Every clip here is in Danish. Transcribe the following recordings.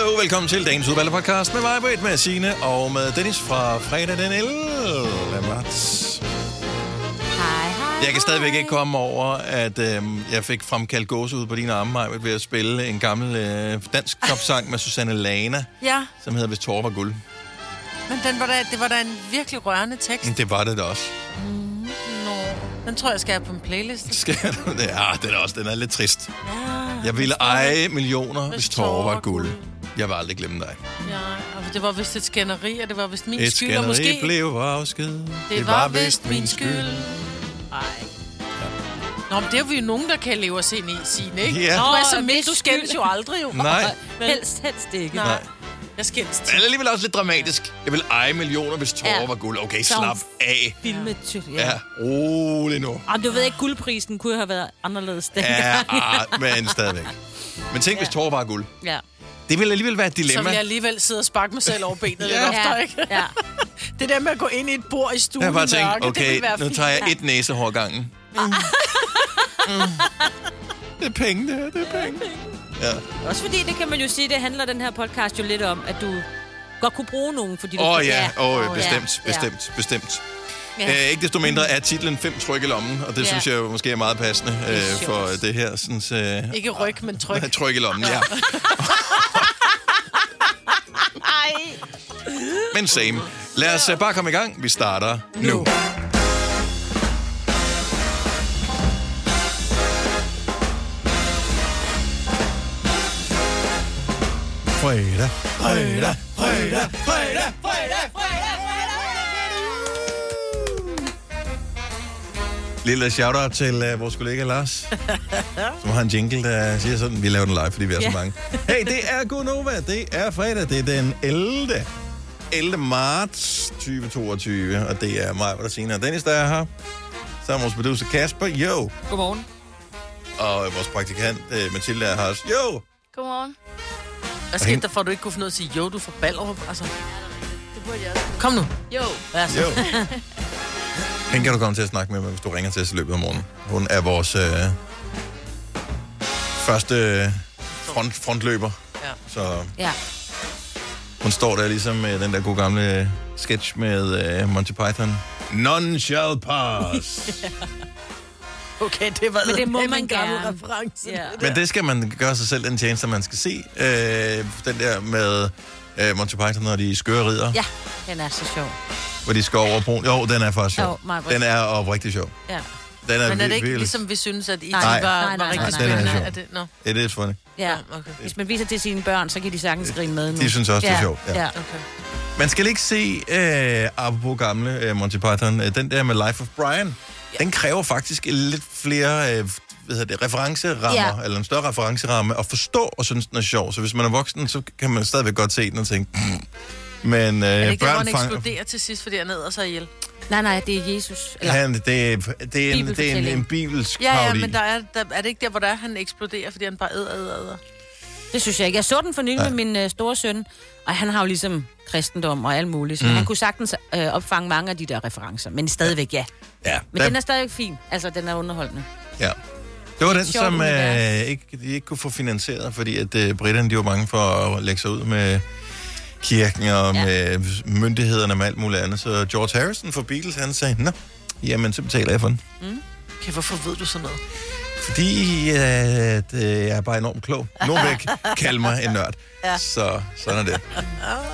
Hallo, velkommen til dagens udvalgte podcast med mig, Britt, med Signe og med Dennis fra fredag den 11. marts. Hej, hej. Jeg kan stadigvæk ikke komme over, at øh, jeg fik fremkaldt gåse ud på dine arme, Maja, ved at spille en gammel øh, dansk topsang med Susanne Lana, Ja, som hedder Hvis tårer var guld. men den var da, det var da en virkelig rørende tekst. Men det var det da også. Nå, den tror jeg skal have på en playlist. Skal du det? Ja, den er også den er lidt trist. Jeg ville eje millioner, hvis tårer var guld. Jeg vil aldrig glemme dig. ja, og det var vist et skænderi, og det var vist min Et skyld, og måske... blev afsked. Det var vist min skyld. Ej. Nå, men det er vi jo nogen, der kan leve os ind i, Signe, ikke? Ja. Nå, du er så hvis du skændes jo aldrig, jo. Nej, Helst, helst ikke. Nej. Nej. Jeg skændes det er alligevel også lidt dramatisk. Jeg vil eje millioner, hvis tårer Ja. var guld. Okay, Så- slap af. Filmet til, Ja, ja. rolig nu. Og du ved ikke, guldprisen kunne have været anderledes dengang. Ja, ah, men stadigvæk. Men tænk, hvis tårer var guld. ja. Det vil alligevel være et Så dilemma. vil jeg alligevel sidde og sparke mig selv over benet lidt Ja. oftere, ikke? ja. Det der med at gå ind i et bord i stuen Jeg bare mørke, tænkt, det okay, vil være nu fint. tager jeg et næsehår gangen. Mm. Det er penge, det her. Det er penge. Ja. Også fordi, det kan man jo sige, det handler den her podcast jo lidt om, at du godt kunne bruge nogen, fordi du... Åh oh, ja, åh, oh, Åh, bestemt, ja. bestemt, bestemt. Ja. Æ, ikke desto mindre er titlen Fem tryk i lommen, og det Ja. synes jeg jo måske er meget passende Det er øh, for det her. Sådan, øh, Ikke ryg, men tryk. tryk i lommen, ja. Men same. Lad os øh, bare komme i gang. Vi starter nu. nu. Fredag, fredag, fredag, fredag, fredag, Lille shout-out til uh, vores kollega Lars, som har en jingle, der siger sådan, vi laver den live, fordi vi er så mange. Hey, det er Gunova, det er fredag, det er den 11. 11. marts 2022, og det er mig, hvor der siger, Dennis, der er her. Så er vores producer Kasper, jo. Godmorgen. Og vores praktikant uh, Mathilde er her også, jo. Godmorgen. Hvad skete der for, at du ikke kunne finde ud af at sige, jo, du får Ballerup? Altså. Kom nu. Jo. Altså. Jo. Hende kan du komme til at snakke med, hvis du ringer til os i løbet af morgenen. Hun er vores øh, første front, frontløber. Ja. Så Ja. hun står der ligesom med den der gode gamle sketch med øh, Monty Python. None shall pass. Okay, det var Men det må man gerne. reference. Ja. Men det skal man gøre sig selv den tjeneste, man skal se. Øh, den der med øh, Monty Python, når de skøre ridder, Ja, den er så sjov. Hvor de skal over broen. Jo, den er faktisk Jo, sjov. meget Den er oprigtig sjov. Ja. Den er Men er det ikke virkelig- ligesom, vi synes, at I Nej. var, Nej. var Nej, nej, rigtig nej, nej. Er spændende? sjov. Er det, no. It is funny. Ja. Okay. Hvis man viser det til sine børn, så kan de sagtens grine med nu. De synes også, det er sjovt, ja. Ja. okay. Man skal ikke se, øh, apropos gamle øh, Monty Python, øh, den der med Life of Brian, ja. den kræver faktisk lidt flere øh, hvad hedder det, referencerammer, ja. Ja. eller en større referenceramme, at forstå og synes, den er sjov. Så hvis man er voksen, så kan man stadigvæk godt se den og tænke, "Mm." Men øh, Er det ikke der, børn han fanger... eksploderer til sidst, fordi han æder sig ihjel? Nej, nej, det er Jesus. Eller, Han, det, det, er en, det er en, en bibelsk Ja, ja, men der er, der, er det ikke der, hvor der er, han eksploderer, fordi han bare æder, æder, æder? det synes jeg ikke. Jeg så den for nylig med min øh, store søn, og han har jo ligesom kristendom og alt muligt, så mm. han kunne sagtens øh, opfange mange af de der referencer. Men stadigvæk, ja. Ja, Men der, den er stadigvæk fin. Altså, den er underholdende. ja. Det var den, Sjovt som øh, ikke, de ikke kunne få finansieret, fordi at øh, britterne de var bange for at lægge sig ud med kirken og ja. Ja. med myndighederne og alt muligt andet. Så George Harrison fra Beatles, han sagde, nå, jamen så betaler jeg for den. Okay, hvorfor ved du sådan noget? Fordi øh, at, øh, jeg er bare enormt klog. Nogen vil kalde mig en nørd. Ja. Så sådan er det.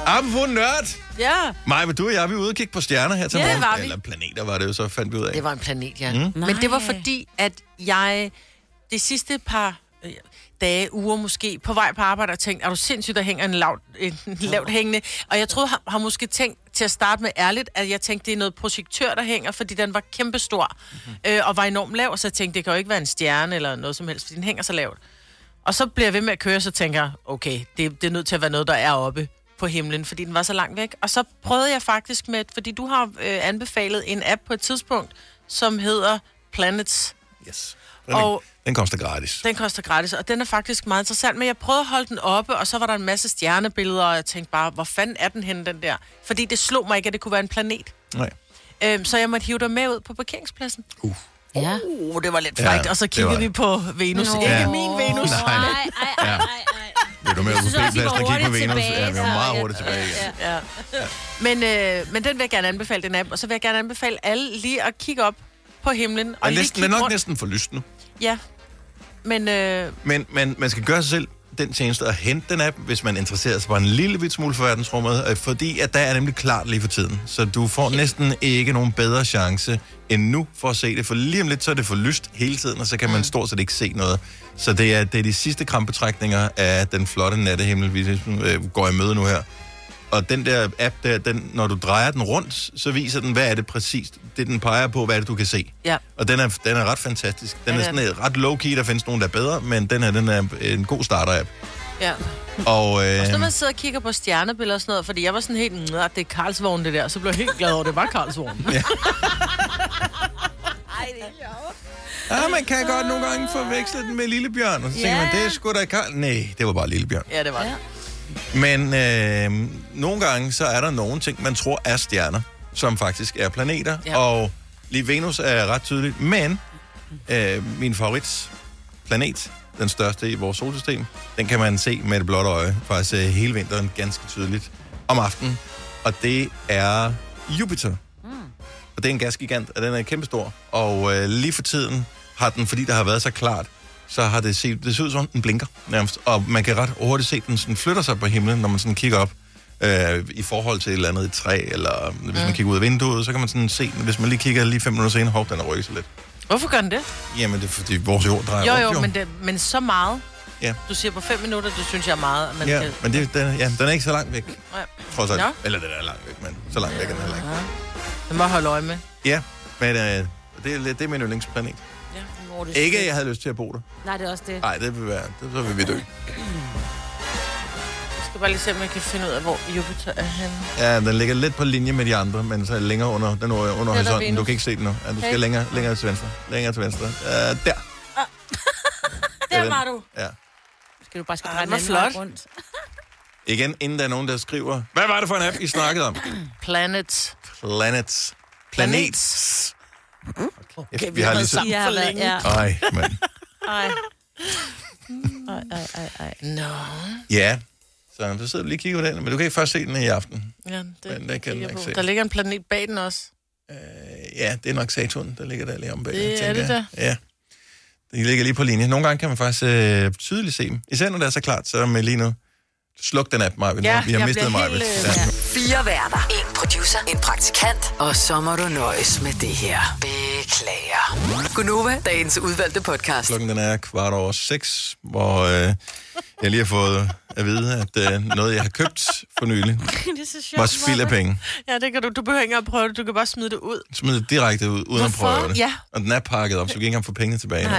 Apropos nørd! Ja, Maja, du og jeg, vi er ude og kigge på stjerner her til Ja, det morgen. var vi. Eller planeter var det jo, så fandt vi ud af. det var en planet, ja. Mm. Mm. Men det var fordi, at jeg de sidste par dage, uger måske, på vej på arbejde og tænkte, er du sindssygt, der hænger en lavt, en lavt hængende? Og jeg troede, har, har måske tænkt til at starte med ærligt, at jeg tænkte, det er noget projektør, der hænger, fordi den var kæmpestor mm-hmm. øh, og var enormt lav, så jeg tænkte, det kan jo ikke være en stjerne eller noget som helst, fordi den hænger så lavt. Og så bliver jeg ved med at køre, så tænker jeg, okay, det, det er nødt til at være noget, der er oppe på himlen, fordi den var så langt væk. Og så prøvede jeg faktisk med, fordi du har øh, anbefalet en app på et tidspunkt, som hedder Planets. Yes. Den, Og- den koster gratis. Den koster gratis, og den er faktisk meget interessant, men jeg prøvede at holde den oppe, og så var der en masse stjernebilleder, og jeg tænkte bare, hvor fanden er den henne, den der? Fordi det slog mig ikke, at det kunne være en planet. Nej. Øhm, så jeg måtte hive dig med ud på parkeringspladsen. Uh. Ja. Uh, det var lidt Ja, frækt. og så det kiggede vi på Venus. Nå. Ikke Ja. min Venus. Nej. Ej, ej, ej, ej, ej. Det du med på B-pladsen og kigge på Venus. tilbage, Ja, vi var meget ja. hurtigt tilbage. Ja. Ja. Men, øh, men den vil jeg gerne anbefale, den app. Og så vil jeg gerne anbefale alle lige at kigge op på himlen. Og Og lige næsten, den er nok rundt. næsten for lyst nu. Ja. Men øh, Men, men man skal gøre sig selv den tjeneste at hente den app, hvis man interesserer sig bare en lille bit smule for verdensrummet, øh, fordi at der er nemlig klart lige for tiden. Så du får næsten ikke nogen bedre chance end nu for at se det, for lige om lidt så er det for lyst hele tiden, og så kan man stort set ikke se noget. Så det er, det er de sidste krampetrækninger af den flotte nattehimmel, vi øh, går i møde nu her. Og den der app der, den, når du drejer den rundt, så viser den, hvad er det præcist, det den peger på, hvad er det, du kan se. ja. Og den er, den er ret fantastisk. Den Ja, er det er sådan øh, ret low-key, der findes nogen, der er bedre, men den her, den er en god starter-app. ja. Og, øh, så når man sidder og kigger på stjernebilleder og sådan noget, fordi jeg var sådan helt, "Nå, det er Karlsvogn det der, så blev jeg helt glad over, at det var Karlsvogn. Ja. ja, man kan godt nogle gange forveksle den med Lillebjørn, og så tænker Ja. man, det er sgu da Karl. Nej, det var bare Lillebjørn. ja, det var det. Men øh, nogle gange, så er der nogle ting, man tror er stjerner, som faktisk er planeter, Ja. og lige Venus er ret tydeligt, men øh, min favorit planet, den største i vores solsystem, den kan man se med det blotte øje, faktisk øh, hele vinteren ganske tydeligt om aftenen, og det er Jupiter. Og det er en gasgigant, og den er kæmpestor. Og øh, lige for tiden har den, fordi der har været så klart, så har det set, det ser ud som om den blinker nærmest. Og man kan ret hurtigt se, at den sådan flytter sig på himlen, når man sådan kigger op øh, i forhold til et eller andet i træ, eller hvis man kigger ud af vinduet, så kan man sådan se. Hvis man lige kigger lige fem minutter senere, hov, den er rykket sig lidt. Hvorfor gør den det? Jamen, det er fordi vores jord drejer Jo, rundt, jo, men, det, men så meget. Ja. Du siger på fem minutter, det synes jeg er meget. Man Ja, kan... men det, den, ja, den er ikke så langt væk, Nej. trods alt. Nå. Eller den er langt væk, men så langt væk er den heller ikke. Den må holde øje med. Ja, men øh, det, er, det er min yndlingsplanet. Hvor det Ikke, at jeg havde lyst til at bo der. Nej, det er også det. Nej, det vil være, det, så vil vi dø. Jeg skal bare lige se, om jeg kan finde ud af, hvor Jupiter er henne. Ja, den ligger lidt på linje med de andre, men så længere under, den er under horisonten. Venus. Du kan ikke se den nu. Ja, du skal længere, længere til venstre. Længere til venstre. Uh, der. Er Der den. var du. Ja. Skal du bare skal Ah, dreje vej flot. rundt. Igen, inden der er nogen, der skriver, hvad var det for en app, I snakkede om? Planet. Planets. Planets. Okay, vi har lige så... sammen for længe. ja. Ej, mand. Ej. Ej, ej, ej, ej. Nå. Ja. Så du sidder lige og kigger på den, men du kan ikke først se den i aften. Ja, det, Men det kan den jeg ikke se. Der ligger en planet bag den også. Øh, ja, det er nok Saturn, der ligger der lige om bag. Det er tænker det jeg. Ja. De ligger lige på linje. Nogle gange kan man faktisk øh, tydeligt se dem. Især når det er så klart, så med lige nu. Sluk den app, Marvind. Ja, vi har mistet Marvind. helt, øh, Ja. Fire værter. En producer. En praktikant. Og så må du nøjes med det her. Beklager. Gunova, dagens udvalgte podcast. Klokken den er kvart over seks, hvor øh, jeg lige har fået at vide, at øh, noget, jeg har købt for nylig, det er så sjovt. var spild af penge. Ja, det kan du. Du behøver ikke engang prøve det. Du kan bare smide det ud. Smid det direkte ud, uden Hvorfor? at prøve det. Ja. Og den er pakket op, så du kan ikke engang få pengene tilbage. nu.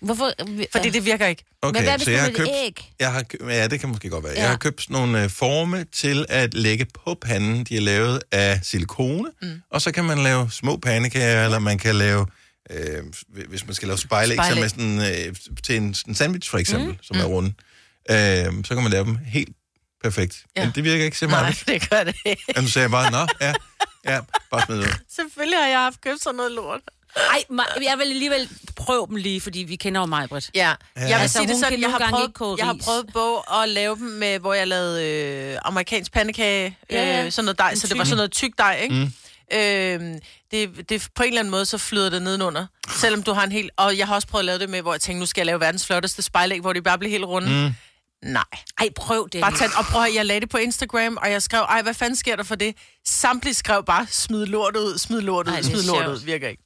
Nej, Hvorfor? fordi det virker ikke. Okay, Men hvad hvis så jeg har købt, æg? Jeg har, ja, det kan måske godt være. Ja. Jeg har købt sådan nogle øh, forme til at lægge på panden. De er lavet af silikone, mm. og så kan man lave små pandekager, eller man kan lave, øh, hvis man skal lave spejlæg, så Spejlæg. med sådan, øh, til en, en sandwich for eksempel, mm. som er runde, øh, så kan man lave dem helt perfekt. Ja. Men det virker ikke så Nej, meget. det gør det ikke. Men du sagde bare, nå, ja, ja, bare smid det ud. Selvfølgelig har jeg haft købt sådan noget lort. Ej, jeg vil alligevel prøve dem lige, fordi vi kender jo mig, Britt. Ja, jeg vil Altså, sige det sådan, jeg har, prøvet, jeg har prøvet på at lave dem med, hvor jeg lavede øh, amerikansk pandekage, Ja, ja. øh, sådan noget dej, så det var sådan noget tyk dej, ikke? Mm. Øhm, det, det, på en eller anden måde, så flyder det nedenunder. Selvom du har en helt... Og jeg har også prøvet at lave det med, hvor jeg tænkte, nu skal jeg lave verdens flotteste spejlæg, hvor de bare bliver helt runde. Mm. Nej. Ej, prøv det. Bare tag, og prøv jeg lagde det på Instagram, og jeg skrev, ej, hvad fanden sker der for det? Samtlige skrev bare, smid lort ud, smid lort ud, det smid lort sjovt. ud. Virker ikke.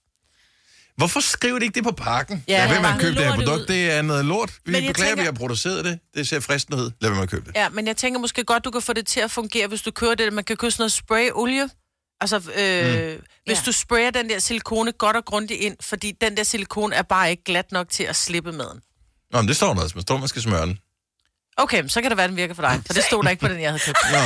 Hvorfor skriver de ikke det på pakken? Ja, Lad være med at købe det her produkt. Det er noget lort. Vi Men beklager, tænker- vi har produceret det. Det ser fristende ud. Lad være med at købe det. Ja, men jeg tænker måske godt, du kan få det til at fungere, hvis du kører det. Man kan købe sådan noget sprayolie. Altså, øh, mm. hvis Ja. du sprayer den der silikone godt og grundigt ind, fordi den der silikone er bare ikke glat nok til at slippe maden. Nå, men det står der. Man står, man skal smøre den. Okay, så kan det være, den virker for dig. For det stod der ikke på den, jeg havde købt. Nå,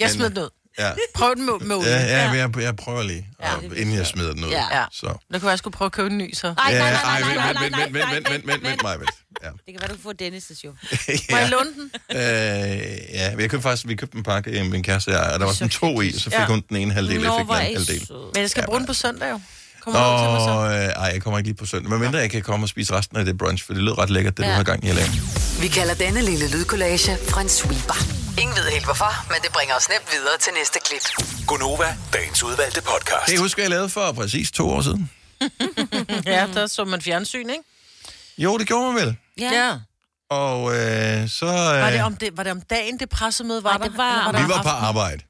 Jeg smed den ud. ja. Prøv den med, med olie. Ja, ja, ja. Jeg, jeg prøver lige, Ja, og, inden jeg smider den ud. Ja. Ja. Så. Det kunne jeg skulle prøve at købe en ny, så. Ej, nej, nej, nej, ej, nej, nej, nej, vent, nej, vent, vent, vent, vent, mig, vent. Ja. Det kan være, du kan få Dennis' jo. Må jeg låne den? Øh, ja, vi købte faktisk vi købte en pakke, øh, min kæreste og jeg, og der var sådan to i, så fik Ja. hun den ene halvdel, jeg Nå, fik den anden I halvdel. Men jeg skal Ja, bruge den på søndag jo. Kommer du til mig så? Øh, ej, jeg kommer ikke lige på søndag, men mindre jeg kan komme og spise resten af det brunch, for det lød ret lækkert, det du Ja. har gang i at lave. Vi kalder denne lille lydkollage Frans sweeper. Ingen ved helt hvorfor, men det bringer os nemt videre til næste klip. Gonova, dagens udvalgte podcast. Kan I huske, hvad jeg lavede for præcis to år siden? Ja, der så man fjernsyn, ikke? Jo, det gjorde man vel. Ja. Og øh, så... Øh, Var det om, det, var det om dagen, det pressemøde var Nej, der? det var- Eller der vi var på arbejde.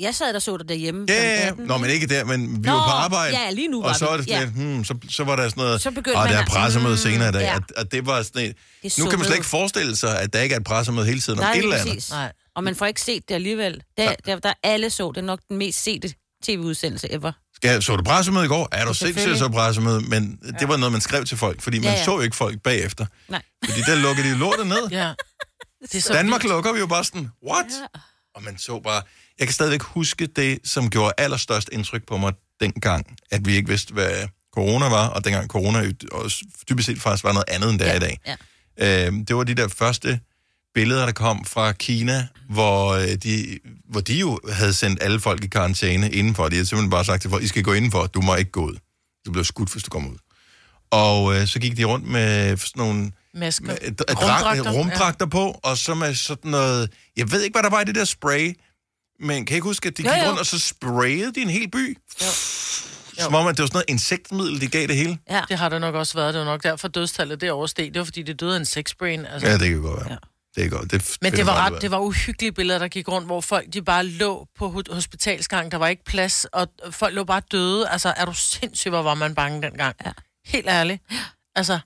Jeg sad der så det derhjemme. Ja, ja, ja. 18. Nå, men ikke der, men vi Nå, var på arbejde. ja, lige nu var Og så var det sådan Ja. lidt, hmm, så, så var der sådan noget, Så begyndte og der er pressemøde Mm, senere i dag, ja. at, at det var sådan et, Det nu kan man slet ikke forestille sig, at der ikke er et pressemøde hele tiden om Nej, et eller andet. præcis. Nej. Og man får ikke set det alligevel. Der, der, der alle så, det er nok den mest sete tv-udsendelse ever. Skal, så du pressemøde i går? Er du sindssygt så pressemøde? Men det var noget, man skrev til folk, fordi man Ja, ja. så jo ikke folk bagefter. Nej. Fordi der lukkede de lortet ned. Ja. Det er så Danmark lukker vi jo bare sådan, what? Og man så bare... Jeg kan stadigvæk huske det, som gjorde allerstørst indtryk på mig dengang, at vi ikke vidste, hvad corona var, og dengang corona også dybest set faktisk var noget andet, end det er Ja, i dag. ja. Øh, det var de der første billeder, der kom fra Kina, hvor øh, de, hvor de jo havde sendt alle folk i karantæne indenfor. De havde simpelthen bare sagt til folk, I skal gå indenfor, du må ikke gå ud. Du bliver skudt, hvis du kommer ud. Og øh, så gik de rundt med sådan nogle Masker. med, øh, Rumdragter, rumdragter, rumdragter på, og så med sådan noget... Jeg ved ikke, hvad der var i det der spray, men kan I ikke huske, at de Jo, gik jo. rundt, og så sprayede de en hel by? Jo. Som om, at det var sådan noget insektmiddel, de gav det hele. Ja. Det har der nok også været. Det var nok derfor dødstallet det oversteg. Det var fordi, det døde af en sexbrain. Altså. Ja, det kan godt være. Ja. Det er godt. Det Men det var ret, det var uhyggelige billeder, der gik rundt, hvor folk de bare lå på ho- hospitalsgang. Der var ikke plads, og folk lå bare døde. Altså, er du sindssyg, hvor var man bange dengang? Ja. Helt ærligt. Altså,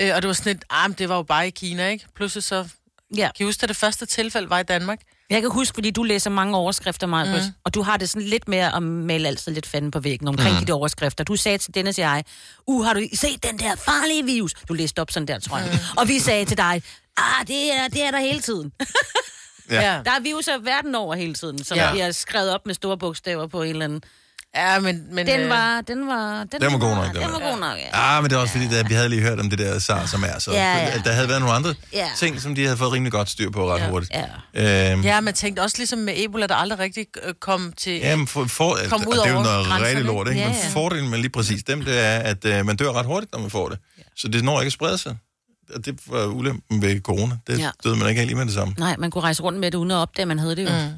øh, og det var sådan et, ah, men det var jo bare i Kina, ikke? Pludselig så, ja. kan I huske, at det første tilfælde var i Danmark? Jeg kan huske, fordi du læser mange overskrifter, Marcus, mm. og du har det sådan lidt mere at male altid lidt fanden på væggen omkring mm. de overskrifter. Du sagde til Dennis og jeg, uh, har du set den der farlige virus? Du læste op sådan der, tror jeg. Mm. Og vi sagde til dig, ah, det er, det er der hele tiden. Ja. Der er viruser verden over hele tiden, som Ja. ja. bliver skrevet op med store bogstaver på en eller anden. Ja, men... men Den øh, var, den var, den, Den var god nok, den Den var. var god nok, ja. Ah, men det er også fordi, at vi havde lige hørt om det der SARS som er. Så Ja, ja. der havde været nogle andre Ja. ting, som de havde fået rimelig godt styr på ret Ja. hurtigt. Ja. Øhm, Ja, man tænkte også ligesom med Ebola, der aldrig rigtig øh, kom til... Jamen, for, for, Kom og ud det er jo noget rigtig lort, ikke? Men Ja, ja. fordelen med lige præcis dem, det er, at øh, man dør ret hurtigt, når man får det. Så det når ikke at sprede sig. Og det var ulempen ved corona. Det Ja. døde man ikke helt lige med det samme. Nej, man kunne rejse rundt med det uden at opdage, at man havde det jo. Mm.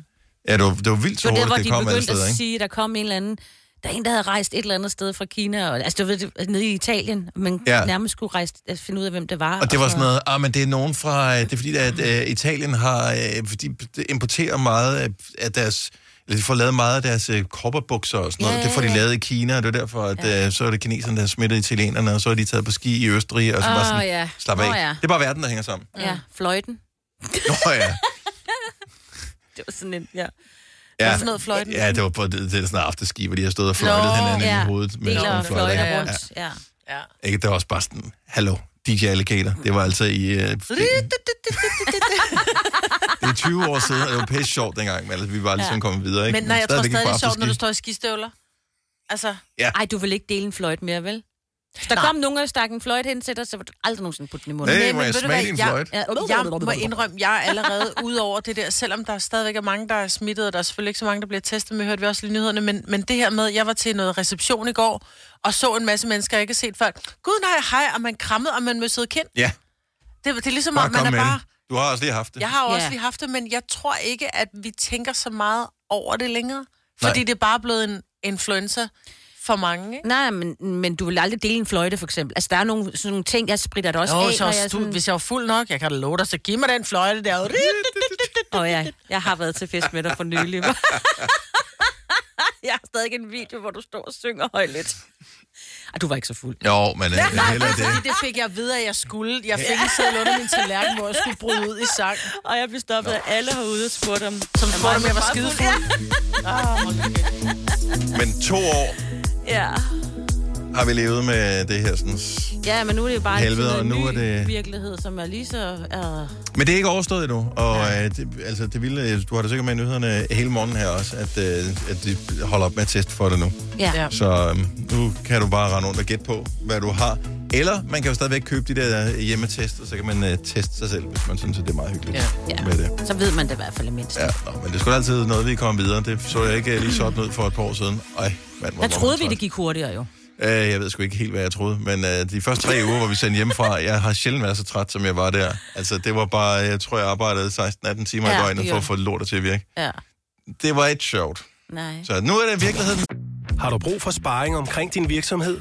Ja, det var, det var vildt så Det var hurtigt, hvor det de kom begyndte steder, at ikke? sige, der kom en eller anden... Der er en, der havde rejst et eller andet sted fra Kina, og, altså du ved, nede i Italien, men Ja. nærmest skulle rejse, at finde ud af, hvem det var. Og det var så- sådan noget, ah, men det er nogen fra, øh, det er fordi, at øh, Italien har, øh, fordi de importerer meget af, deres, eller de får lavet meget af deres kopperbukser og sådan noget. Ja, Det får de lavet i Kina, og det er derfor, at Ja. øh, så er det kineserne, der har smittet italienerne, og så er de taget på ski i Østrig, og så Åh, bare sådan, ja. slap af. ja. Det er bare verden, der hænger sammen. Ja, fløjten. Nå ja. Det var sådan en, ja. Ja, for noget, fløjten? Ja, det var på det, det er sådan noget afterski, hvor de har stået og fløjtet Nå, hinanden ja. i hovedet. med sådan Deler nogle fløjter. fløjter Ja, ja. rundt. Ja. Ja. Ikke, det var også bare sådan, hallo, DJ Alligator. Det var altså i... Uh, det, det er 20 år siden, og det var pisse sjovt dengang, men altså, vi var ligesom Ja. kommet videre. Ikke? Men nej, jeg tror stadig, det er sjovt, når du står i skistøvler. Altså, Ej, du vil ikke dele en fløjt mere, vel? Hvis der Nej. kom nogen og stak en fløjt hen til dig, så vil du aldrig nogensinde putte den i munden. Nej, må men jeg ved du smage jeg- fløjt? Ja. jeg må indrømme, jeg er allerede ude over det der, selvom der stadigvæk er mange, der er smittet, og der er selvfølgelig ikke så mange, der bliver testet, men hørte vi også lige i nyhederne, men, men det her med, jeg var til noget reception i går, og så en masse mennesker, jeg ikke har set før. Gud nej, hej, og man krammede, og man møssede kind. Ja, Det, det er ligesom, bare om man er bare... Du har også lige haft det. Jeg har også Ja. lige haft det, men jeg tror ikke, at vi tænker så meget over det længere. Fordi Nej. det er bare blevet en influenza for mange, ikke? Nej, men, men du vil aldrig dele en fløjte, for eksempel. Altså, der er nogle, sådan nogle ting, jeg spritter det også Jo, af, så jeg jeg sådan... hvis jeg var fuld nok, jeg kan da love dig, så giv mig den fløjte der. Åh oh, ja, jeg har været til fest med dig for nylig. jeg har stadig en video, hvor du står og synger højligt. Ej, du var ikke så fuld. Jo, men øh, heller det. Det fik jeg at vide, at jeg skulle. Jeg fik en seddel under min tallerken, hvor jeg skulle bryde ud i sang. Og jeg blev stoppet af alle herude og spurgte om... Som spurgte, om jeg var skide fuld. Men to år Ja. har vi levet med det her sådan... ja, men nu er det jo bare Helvede, en, og nu ny er det- virkelighed, som er lige så... Uh... Men det er ikke overstået endnu, og øh, det, altså, det vilde, du har da sikkert med i nyhederne hele morgen her også, at, øh, at de holder op med at teste for det nu. Ja. Ja. ja. Så øhm, nu kan du bare rende rundt og gætte på, hvad du har. Eller man kan jo stadigvæk købe de der hjemmetester, så kan man uh, teste sig selv, hvis man synes, at det er meget hyggeligt Ja. Ja. med det. Så ved man det i hvert fald mindst. Ja, nå, men det skulle altid noget, vi kommer videre. Det så jeg ikke øh, lige sådan ud for et par år siden. Ej, mand, hvor Jeg troede vi, det gik hurtigere jo. Uh, jeg ved sgu ikke helt, hvad jeg troede, men uh, de første tre uger, hvor vi sendte hjemmefra, jeg har sjældent været så træt, som jeg var der. Altså, det var bare, jeg tror, jeg arbejdede 16-18 timer Ja, i døgnet for at få lortet til at virke. Ja. Det var ikke sjovt. Nej. Så nu er det virkeligheden. Har du brug for sparring omkring din virksomhed?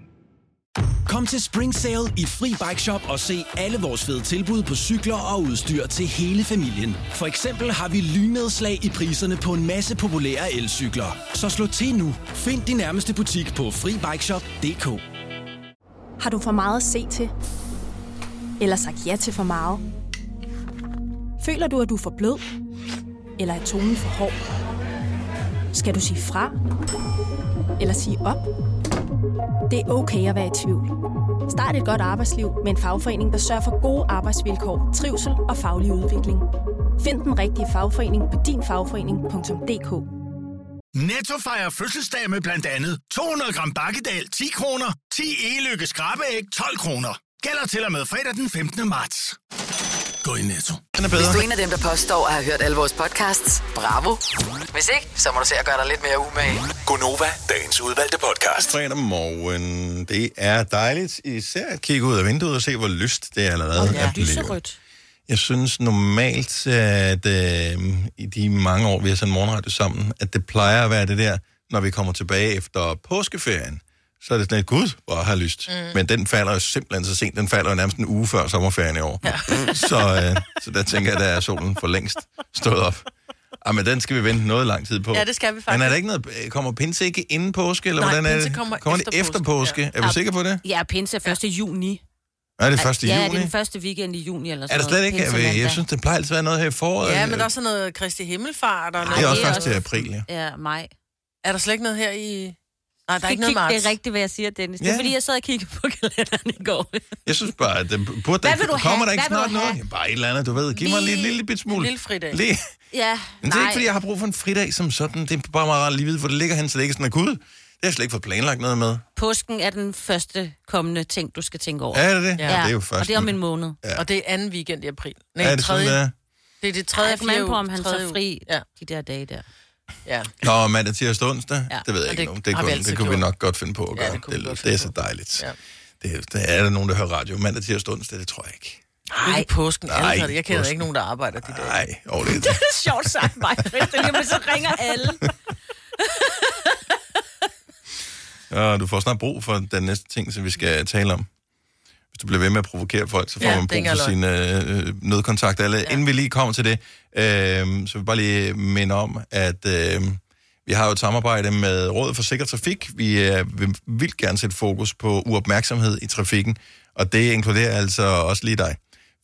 Kom til Spring Sale i Fri Bike Shop og se alle vores fede tilbud på cykler og udstyr til hele familien. For eksempel har vi lynedslag i priserne på en masse populære elcykler. Så slå til nu. Find din nærmeste butik på FriBikeShop.dk Har du for meget at se til? Eller sagt ja til for meget? Føler du, at du er for blød? Eller er tonen for hård? Skal du sige fra? Eller sige op? Det er okay at være i tvivl. Start et godt arbejdsliv med en fagforening, der sørger for gode arbejdsvilkår, trivsel og faglig udvikling. Find den rigtige fagforening på dinfagforening.dk Netto fejrer fødselsdag med blandt andet 200 gram bakkedal 10 kroner, 10 e-lykke skrabeæg 12 kroner. Gælder til og med fredag den 15. marts. Gå i Netto. Den er Hvis bedre. du er en af dem, der påstår at have hørt alle vores podcasts, bravo. Hvis ikke, så må du se at gøre dig lidt mere umage. Gonova, dagens udvalgte podcast. Fredag morgen. Det er dejligt især at kigge ud af vinduet og se, hvor lyst det allerede Ja, er blevet. lyserødt. Jeg synes normalt, at øh, i de mange år, vi har sendt morgenradio sammen, at det plejer at være det der, når vi kommer tilbage efter påskeferien. Så er det sådan et, gud, hvor har lyst. Mm. Men den falder jo simpelthen så sent. Den falder jo nærmest en uge før sommerferien i år. Ja. så, øh, så der tænker jeg, der er solen for længst stået op. Ah, men den skal vi vente noget lang tid på. Ja, det skal vi Men faktisk. er der ikke noget, kommer pinse ikke inden påske, eller Nej, hvordan er pinse det? kommer kommer efter det efter påske, påske? ja. Er du Ja. sikker på det? Ja, pinse er 1. juni. Er det første ja, juni? det er den første weekend i juni eller Er sådan der slet ikke? Jeg, jeg synes, det plejer altid at være noget her i foråret. Ja, men der er også noget Kristi Himmelfart og det noget. er også det er først til også- april, ja. Ja, maj. Er der slet ikke noget her i... Nej, der er Det, ikke noget marts. det er rigtigt, hvad jeg siger, Dennis. Det Ja. er, fordi jeg sad og kiggede på kalenderen i går. Jeg synes bare, at det burde Hvad vil du kommer have? der ikke Hvad snart noget? have? Ja, bare et eller andet, du ved. Giv mig en Lige- lille, lille bit smule. En lille fridag. Lige. Ja, Men det er ikke, fordi jeg har brug for en fridag som sådan. Det er bare meget rart lige vide, hvor det ligger hen, så det ikke er sådan, gud, det har jeg slet ikke fået planlagt noget med. Påsken er den første kommende ting, du skal tænke over. Er det det? Ja. det er jo først. og det er om en måned. Ja. Og det er anden weekend i april. Nej, er det sådan, tredje. det er? Det er det tredje, an på, fjerde om han tager fri Ja, de der dage der. Ja. Nå, mandag, tirsdag, onsdag? Ja. Det ved jeg Og ikke det nu. Det kunne, det kunne vi nok godt finde på at Ja, gøre. det vi det, det, det er så dejligt. Ja. Det, det er der nogen, der hører radio. Mandag, tirsdag, onsdag, det tror jeg ikke. Nej, ikke påsken. Nej, Nej, jeg kender påsken. ikke nogen, der arbejder de dage. Nej, over det. Det er sjovt sagt, mig. Men så ringer alle. Og du får snart brug for den næste ting, som vi skal tale om. Du bliver ved med at provokere folk, så får Ja, man brug for sin øh, nødkontakt. Alle. Ja. Inden vi lige kommer til det, øh, så vil jeg bare lige minde om, at øh, vi har jo et samarbejde med Rådet for Sikker Trafik. Vi øh, vil vildt gerne sætte fokus på uopmærksomhed i trafikken, og det inkluderer altså også lige dig.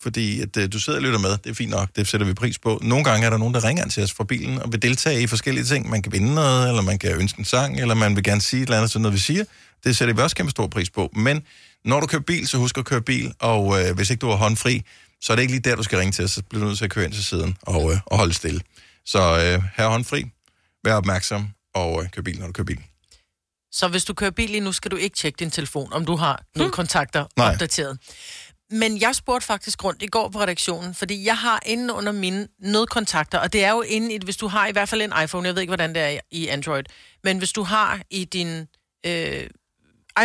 Fordi at, øh, du sidder og lytter med, det er fint nok, det sætter vi pris på. Nogle gange er der nogen, der ringer til os fra bilen og vil deltage i forskellige ting. Man kan vinde noget, eller man kan ønske en sang, eller man vil gerne sige et eller andet, sådan noget vi siger. Det sætter vi også kæmpe stor pris på. Men når du kører bil, så husk at køre bil, og øh, hvis ikke du har håndfri, så er det ikke lige der, du skal ringe til. Så bliver du nødt til at køre ind til siden og, øh, og holde stille. Så øh, her håndfri, vær opmærksom, og øh, kør bil, når du kører bil. Så hvis du kører bil lige nu, skal du ikke tjekke din telefon, om du har nogle kontakter Nej. opdateret. Men jeg spurgte faktisk rundt i går på redaktionen, fordi jeg har inde under mine nødkontakter, og det er jo inde i, hvis du har i hvert fald en iPhone, jeg ved ikke, hvordan det er i Android, men hvis du har i din øh,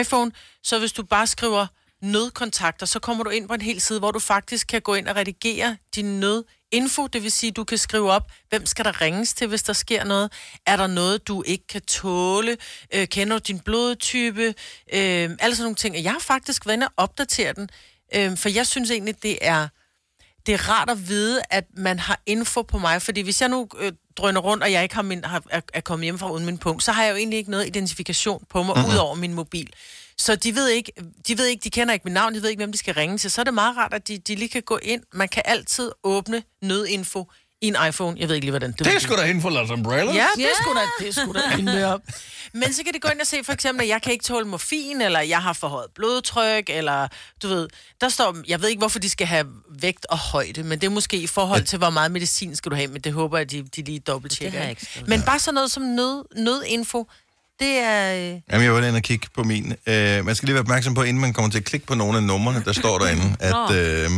iPhone, så hvis du bare skriver nødkontakter, så kommer du ind på en hel side, hvor du faktisk kan gå ind og redigere din nødinfo, det vil sige, du kan skrive op, hvem skal der ringes til, hvis der sker noget? Er der noget, du ikke kan tåle? Øh, kender du din blodtype? Øh, alle sådan nogle ting. Og jeg har faktisk været inde og opdatere den, øh, for jeg synes egentlig, det er det er rart at vide, at man har info på mig, fordi hvis jeg nu øh, drøner rundt, og jeg ikke har min, har, er, er kommet hjem fra uden min punkt, så har jeg jo egentlig ikke noget identifikation på mig, mm-hmm. ud over min mobil. Så de ved, ikke, de ved ikke, de kender ikke mit navn, de ved ikke, hvem de skal ringe til. Så er det meget rart, at de, de lige kan gå ind. Man kan altid åbne nødinfo i en iPhone. Jeg ved ikke lige, hvordan det Det er sgu da hende for Los Umbrellas. Ja, det er sgu da, det er sgu da hende op. Men så kan de gå ind og se for eksempel, at jeg kan ikke tåle morfin, eller jeg har forhøjet blodtryk, eller du ved, der står, jeg ved ikke, hvorfor de skal have vægt og højde, men det er måske i forhold til, hvor meget medicin skal du have, men det håber jeg, de, de lige. Det ikke skrevet. Men bare sådan noget som nød, nødinfo, det er... øh, Jamen, jeg var inde og kigge på min. Øh, man skal lige være opmærksom på, inden man kommer til at klikke på nogle af numrene, der står derinde, at, øh,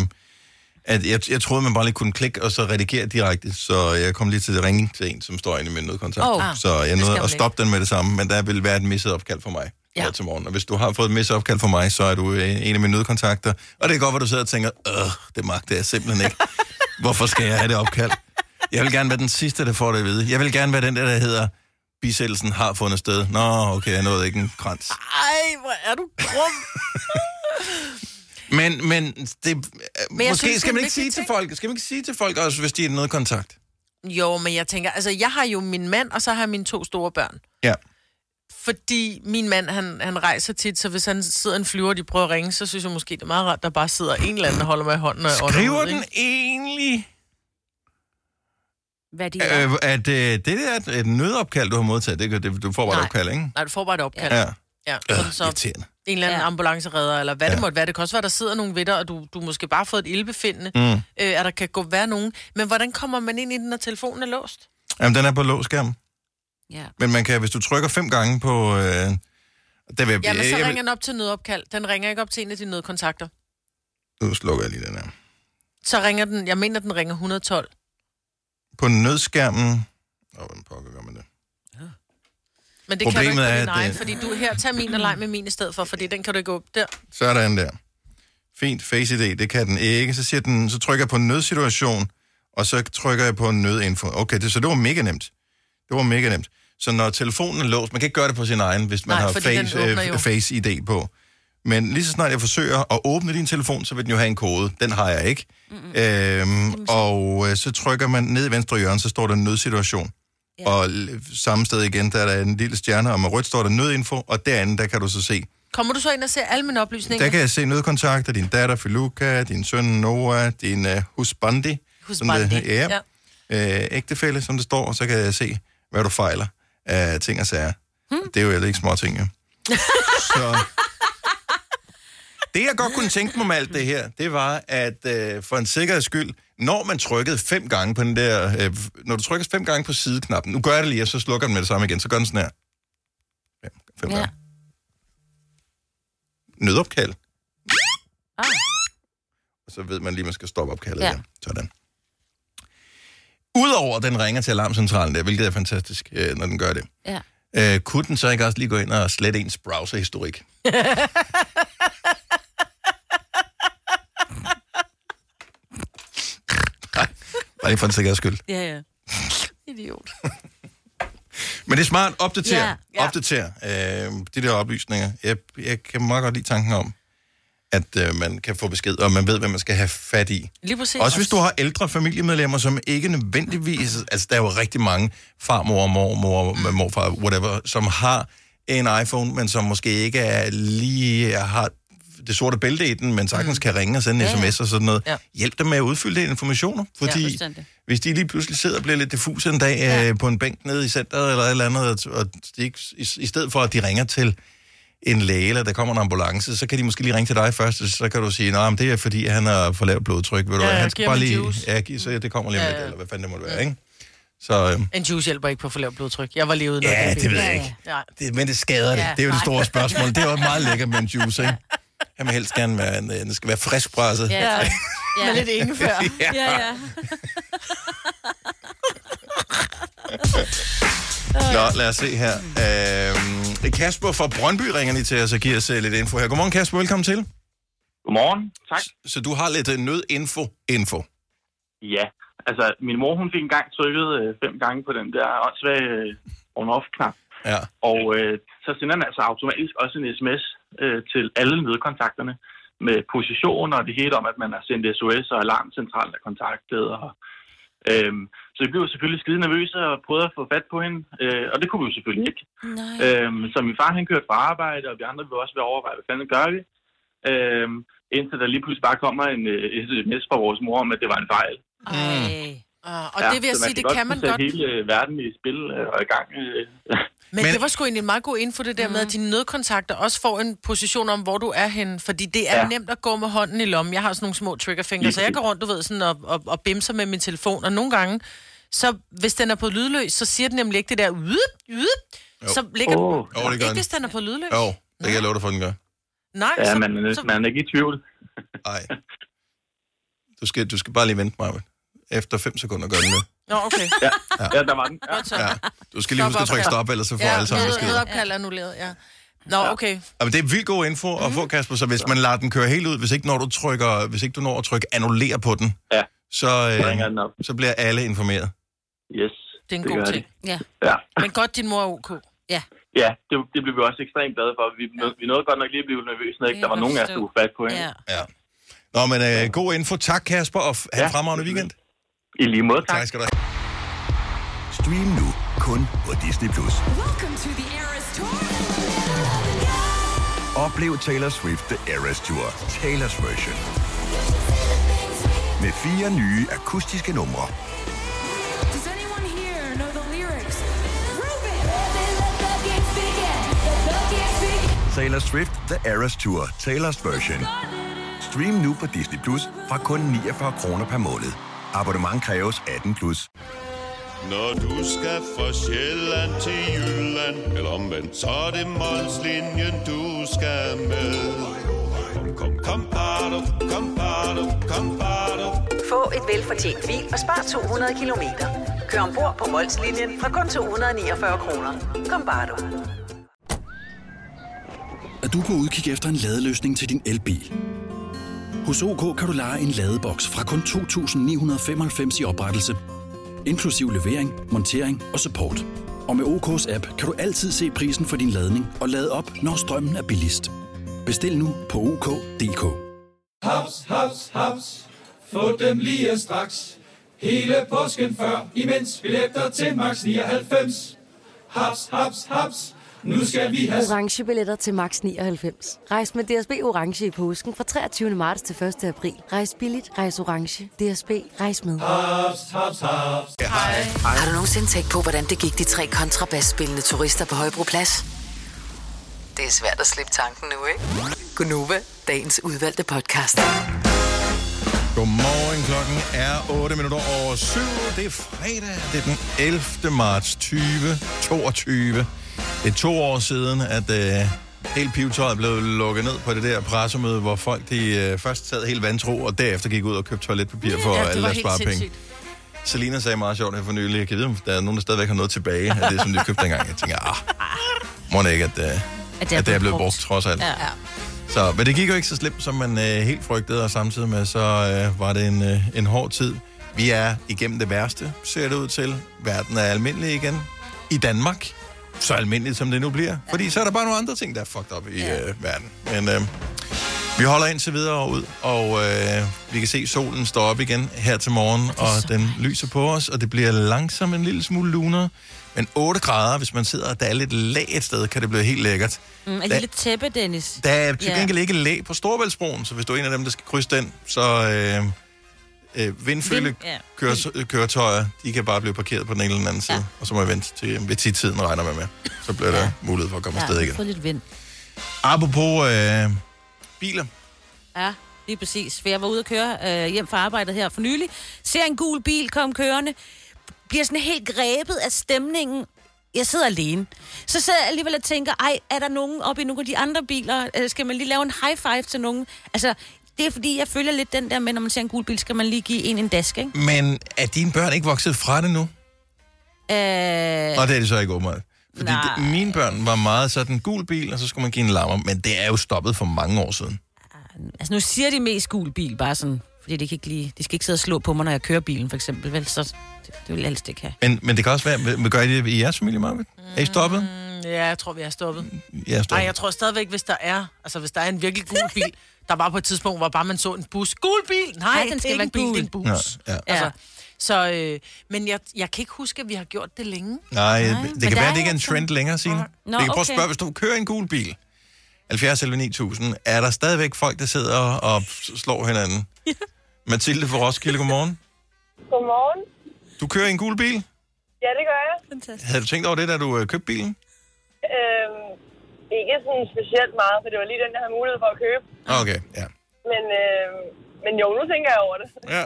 at jeg, jeg troede, man bare lige kunne klikke og så redigere direkte, så jeg kom lige til at ringe til en, som står inde i min nødkontakt. Åh, så jeg nåede at stoppe den med det samme, men der vil være et misset opkald for mig Ja. ja. til morgen. Og hvis du har fået et misset opkald for mig, så er du øh, en af mine nødkontakter. Og det er godt, at du sidder og tænker, øh, det magter jeg simpelthen ikke. Hvorfor skal jeg have det opkald? Jeg vil gerne være den sidste, der får det at vide. Jeg vil gerne være den der, der hedder, bisættelsen har fundet sted. Nå, okay, jeg nåede ikke en krans. Ej, hvor er du grum. Men, men, det, men jeg måske synes, skal man ikke sige vigtig til ting. folk, skal man ikke sige til folk også, hvis de er noget kontakt? Jo, men jeg tænker, altså jeg har jo min mand, og så har jeg mine to store børn. Ja. Fordi min mand, han, han rejser tit, så hvis han sidder i en flyver, og de prøver at ringe, så synes jeg måske, det er meget rart, der bare sidder en eller anden, der holder mig i hånden. Ånder Skriver ud, den ikke? egentlig, Hvad de er. øh, at øh, det der er et nødopkald, du har modtaget, det, det, du får bare et Nej. opkald, ikke? Nej, du får bare et opkald. Ja. ja. Øh, Sådan, så irriterende. en eller anden Ja. ja. ambulanceredder, eller hvad ja. Ja. det måtte være. Det kan også være, der sidder nogen ved dig, og du, du måske bare har fået et ildbefindende. Mm. Øh, at der kan gå være nogen. Men hvordan kommer man ind i den, når telefonen er låst? Jamen, den er på låsskærm. Ja. Men man kan, hvis du trykker fem gange på... Øh, der vil, jeg, Ja, men så jeg, ringer vil, den op til nødopkald. Den ringer ikke op til en af dine nødkontakter. nu slukker jeg lige den her. Så ringer den, jeg mener, den ringer 112. På nødskærmen... Åh, hvordan pokker gør man det? Men det kan du Problemet ikke på din egen, øh, fordi du her, tag min og leg med min i stedet for, fordi den kan du ikke åbne der. Sådan der. Fint, Face ID, det kan den ikke. Så, siger den, så trykker jeg på nødsituation, og så trykker jeg på nødinfo. Okay, det, så det var mega nemt. Det var mega nemt. Så når telefonen er låst, man kan ikke gøre det på sin egen, hvis man Nej, har face, øh, face ID på. Men lige så snart jeg forsøger at åbne din telefon, så vil den jo have en kode. Den har jeg ikke. Mm-hmm. Øhm, og øh, så trykker man ned i venstre hjørne, så står der nødsituation. Ja. Og samme sted igen, der er der en lille stjerne, og med rødt står der nødinfo, og derinde, der kan du så se, Kommer du så ind og ser alle mine oplysninger? der kan jeg se nødkontakter, din datter Filuka, din søn Noah, din uh, husbandi, Husbandi, det, ja, ja. Øh, ægtefælle, som det står, og så kan jeg se, hvad du fejler af ting og sager. Hmm. Det er jo heller ikke små ting, jo. så det, jeg godt kunne tænke mig med alt det her, det var, at øh, for en sikkerheds skyld, når man trykkede fem gange på den der, øh, når du trykker fem gange på sideknappen, nu gør jeg det lige, og så slukker den med det samme igen, så gør den sådan her. Fem, fem Ja. gange. Nødopkald. Ah. Og så ved man lige, at man skal stoppe opkaldet Ja. ja. Sådan. Udover at den ringer til alarmcentralen der, hvilket er fantastisk, øh, når den gør det. Ja. Øh, kunne den så ikke også lige gå ind og slette ens browserhistorik? Nej, bare lige for en sikkerheds skyld. Ja, ja. Idiot. Men det er smart. Opdater. Ja, Ja. Opdater øh, de der oplysninger. Jeg, jeg kan meget godt lide tanken om, at øh, man kan få besked, og man ved, hvad man skal have fat i. Lige præcis. Også hvis du har ældre familiemedlemmer, som ikke nødvendigvis... Altså, der er jo rigtig mange farmor, mormor, mm. morfar, whatever, som har en iPhone, men som måske ikke er lige har det sorte bælte i den, men sagtens mm. kan ringe og sende en Ja, ja. sms og sådan noget. Ja. Hjælp dem med at udfylde de informationer, fordi ja, hvis de lige pludselig sidder og bliver lidt diffuse en dag ja. øh, på en bænk nede i centret eller et eller andet, og de i, i stedet for at de ringer til en læge, eller der kommer en ambulance, så kan de måske lige ringe til dig først, og så kan du sige, nej, det er fordi, han har for lavt blodtryk. Ved du, Ja, hvad, ja, han skal bare lige... juice. Ja, giv, så det kommer lige Ja, lidt, ja. eller hvad fanden det måtte være, ikke? Så, øhm, En juice hjælper ikke på for lavt blodtryk. Jeg var lige ude. ja, det ved jeg ikke. Ja. Det, men det skader det. Ja, Det er jo det store spørgsmål. Det er jo meget lækkert med en juice, ikke? Han vil helst gerne være, en, øh, den skal være friskpresset. Ja, Ja. Med lidt ingefær. ja. Ja, ja. Nå, lad os se her. Øhm, Kasper fra Brøndby ringer lige til os og giver os øh, lidt info her. Godmorgen, Kasper. Velkommen til. Godmorgen. Tak. Så du har lidt øh, nødinfo. Info. Ja, altså min mor hun fik engang trykket øh, fem gange på den der åndssvage øh, on-off-knap. Ja. Og øh, så sender den altså automatisk også en sms øh, til alle nødkontakterne med position og det hele om, at man har sendt SOS og alarmcentralen er kontaktet. Og, øhm, så vi blev selvfølgelig skide nervøse og prøvede at få fat på hende, øh, og det kunne vi jo selvfølgelig ikke. Nej. Øhm, så min far han kørte fra arbejde, og vi andre ville også ved at overveje, hvad fanden gør vi? Øhm, indtil der lige pludselig bare kommer en øh, sms fra vores mor om, at det var en fejl. Ej. Uh, og det vil jeg så sige, det kan man sætte godt. hele øh, verden i spil øh, og i gang. Øh. Men, Men- det var sgu egentlig en meget god info, det der med, at dine nødkontakter også får en position om, hvor du er henne. Fordi det er ja. Nemt at gå med hånden i lommen. Jeg har sådan nogle små triggerfingre, så jeg går rundt, du ved, sådan og, og, og bimser med min telefon. Og nogle gange, så hvis den er på lydløs, så siger den nemlig ikke det der, "Yip, yip", Så ligger Åh. den... Jo, det Ikke den. hvis den er på lydløs? Jo, det kan jeg love dig for, den gør. Nej, Ja, så, man, er- så, man er ikke i tvivl. Nej. Du skal, du skal bare lige vente mig. Efter 5 sekunder gør den det. Nå, okay. Ja, ja der var den. Ja. Godt så. Ja. Du skal lige Stop huske at trykke opkald. stop, ellers så får Ja, alle sammen besked. Nedopkald er annulleret, ja. Nå, okay. Ja, men det er vildt god info at få, Kasper, så hvis man lader den køre helt ud, hvis ikke, når du trykker, hvis ikke du når at trykke annuller på den, Ja. så, øh, op. så bliver alle informeret. Yes. Det er en det god ting. Ja. Ja, Men godt, din mor er ok. Ja. ja det, det blev vi også ekstremt glade for. Vi, nå- vi nåede godt nok lige at blive nervøse, når ikke der var nogen af os, der kunne fat på hende. Ja. Ja. Nå, men øh, god info. Tak, Kasper, og have en Ja. fremragende weekend. I lige måde, tak. Tak skal du have. Stream nu kun på Disney+. Plus. Oplev Taylor Swift The Eras Tour, Taylor's version. Med fire nye akustiske numre. Taylor Swift The Eras Tour, Taylor's version. Stream nu på Disney Plus fra kun 49 kroner per måned. Abonnement kræves 18 plus. Når du skal fra Sjælland til Jylland, eller omvendt, så er det Molslinjen, du skal med. Kom, kom, kom, bado, kom, bado, kom, bado. Få et velfortjent bil og spar 200 kilometer. Kør ombord på Molslinjen fra kun 249 kroner. Kom bare du. Er du på udkig efter en ladeløsning til din elbil? Hos OK kan du lege en ladeboks fra kun 2.995 i oprettelse, inklusiv levering, montering og support. Og med OK's app kan du altid se prisen for din ladning og lade op, når strømmen er billigst. Bestil nu på OK.dk. Haps, haps, haps. Få dem lige straks. Hele påsken før, imens billetter til max 99. Haps, haps, haps. Nu skal vi have... Orange billetter til max 99. Rejs med DSB Orange i påsken fra 23. marts til 1. april. Rejs billigt, rejs orange. DSB, rejs med. Haps, haps, haps. Ja, hej. Har du nogensinde tænkt på, hvordan det gik de tre kontrabasspillende turister på Højbroplads? Det er svært at slippe tanken nu, ikke? Gunova, dagens udvalgte podcast. Godmorgen, klokken er 8 minutter over 7. Det er fredag, det er den 11. marts 2022. Det er to år siden, at øh, hele pivetøjet blev lukket ned på det der pressemøde, hvor folk de, øh, først sad helt vantro, og derefter gik ud og købte toiletpapir for Ja, ja, det alle deres sparepenge. Selina sagde meget sjovt her for nylig, jeg kan vide, om der er nogen, der stadigvæk har noget tilbage af det, som de købte dengang. Jeg tænker, ah, må det ikke, at, øh, at det er blevet brugt, trods alt. Ja. Så, men det gik jo ikke så slemt, som man øh, helt frygtede, og samtidig med, så øh, var det en, øh, en hård tid. Vi er igennem det værste, ser det ud til. Verden er almindelig igen. I Danmark. Så almindeligt, som det nu bliver. Fordi så er der bare nogle andre ting, der er fucked up i øh, verden. Men øh, vi holder indtil videre ud, og øh, vi kan se solen står op igen her til morgen, og den lyser på os, og det bliver langsomt en lille smule lunere. Men 8 grader, hvis man sidder og der er lidt lag et sted, kan det blive helt lækkert. Mm, et Da- lille tæppe, Dennis. der er til Ja. gengæld ikke læ på Storbæltsbroen, så hvis du er en af dem, der skal krydse den, så øh, øh, vindfølge Vind- ja. køretøjer, de kan bare blive parkeret på den ene eller den anden side, Ja. og så må jeg vente til ved 10-tiden, regner man med. Så bliver der mulighed for at komme afsted Ja, igen. få lidt vind. Apropos øh, biler. Ja, lige præcis. For jeg var ude at køre øh, hjem fra arbejdet her for nylig. Ser en gul bil komme kørende. Bliver sådan helt grebet af stemningen. Jeg sidder alene. Så sidder jeg alligevel og tænker, ej, er der nogen oppe i nogle af de andre biler? Øh, Skal man lige lave en high five til nogen? Altså, det er fordi, jeg følger lidt den der med, når man ser en gul bil, skal man lige give en en dask, ikke? Men er dine børn ikke vokset fra det nu? Øh, Og det er det så ikke åbenbart. Fordi Nej. det, mine børn var meget sådan gul bil, og så skulle man give en lammer, men det er jo stoppet for mange år siden. altså, nu siger de mest gul bil, bare sådan, fordi de, kan ikke lige, de skal ikke sidde og slå på mig, når jeg kører bilen, for eksempel. Vel, så det, det vil jeg helst ikke have. Men, men det kan også være, vil- gør I det i jeres familie, Marvind? Er I stoppet? Mm, Ja, jeg tror, vi er stoppet. Jeg er stoppet. Nej, jeg tror stadigvæk, hvis der er, altså hvis der er en virkelig gul bil, der var på et tidspunkt, hvor bare man så en bus. Gul bil! Nej, Nej, den skal ikke en være bil, det er en bus. Ja, ja. Altså, så, øh, men jeg, jeg kan ikke huske, at vi har gjort det længe. Nej, det men kan der være, at det ikke er en altså- trend længere, Signe. Nå, det kan prøve at spørge, hvis du kører en gul bil, 70 eller 9000, er der stadigvæk folk, der sidder og slår hinanden? Mathilde fra Roskilde, godmorgen. Godmorgen. Du kører i en gul bil. Ja, det gør jeg. Fantastisk. Havde du tænkt over det, da du øh, købte bilen? Øhm, ikke sådan specielt meget, for det var lige den, jeg havde mulighed for at købe. Okay, ja. Men, øhm, men jo, nu tænker jeg over det. ja.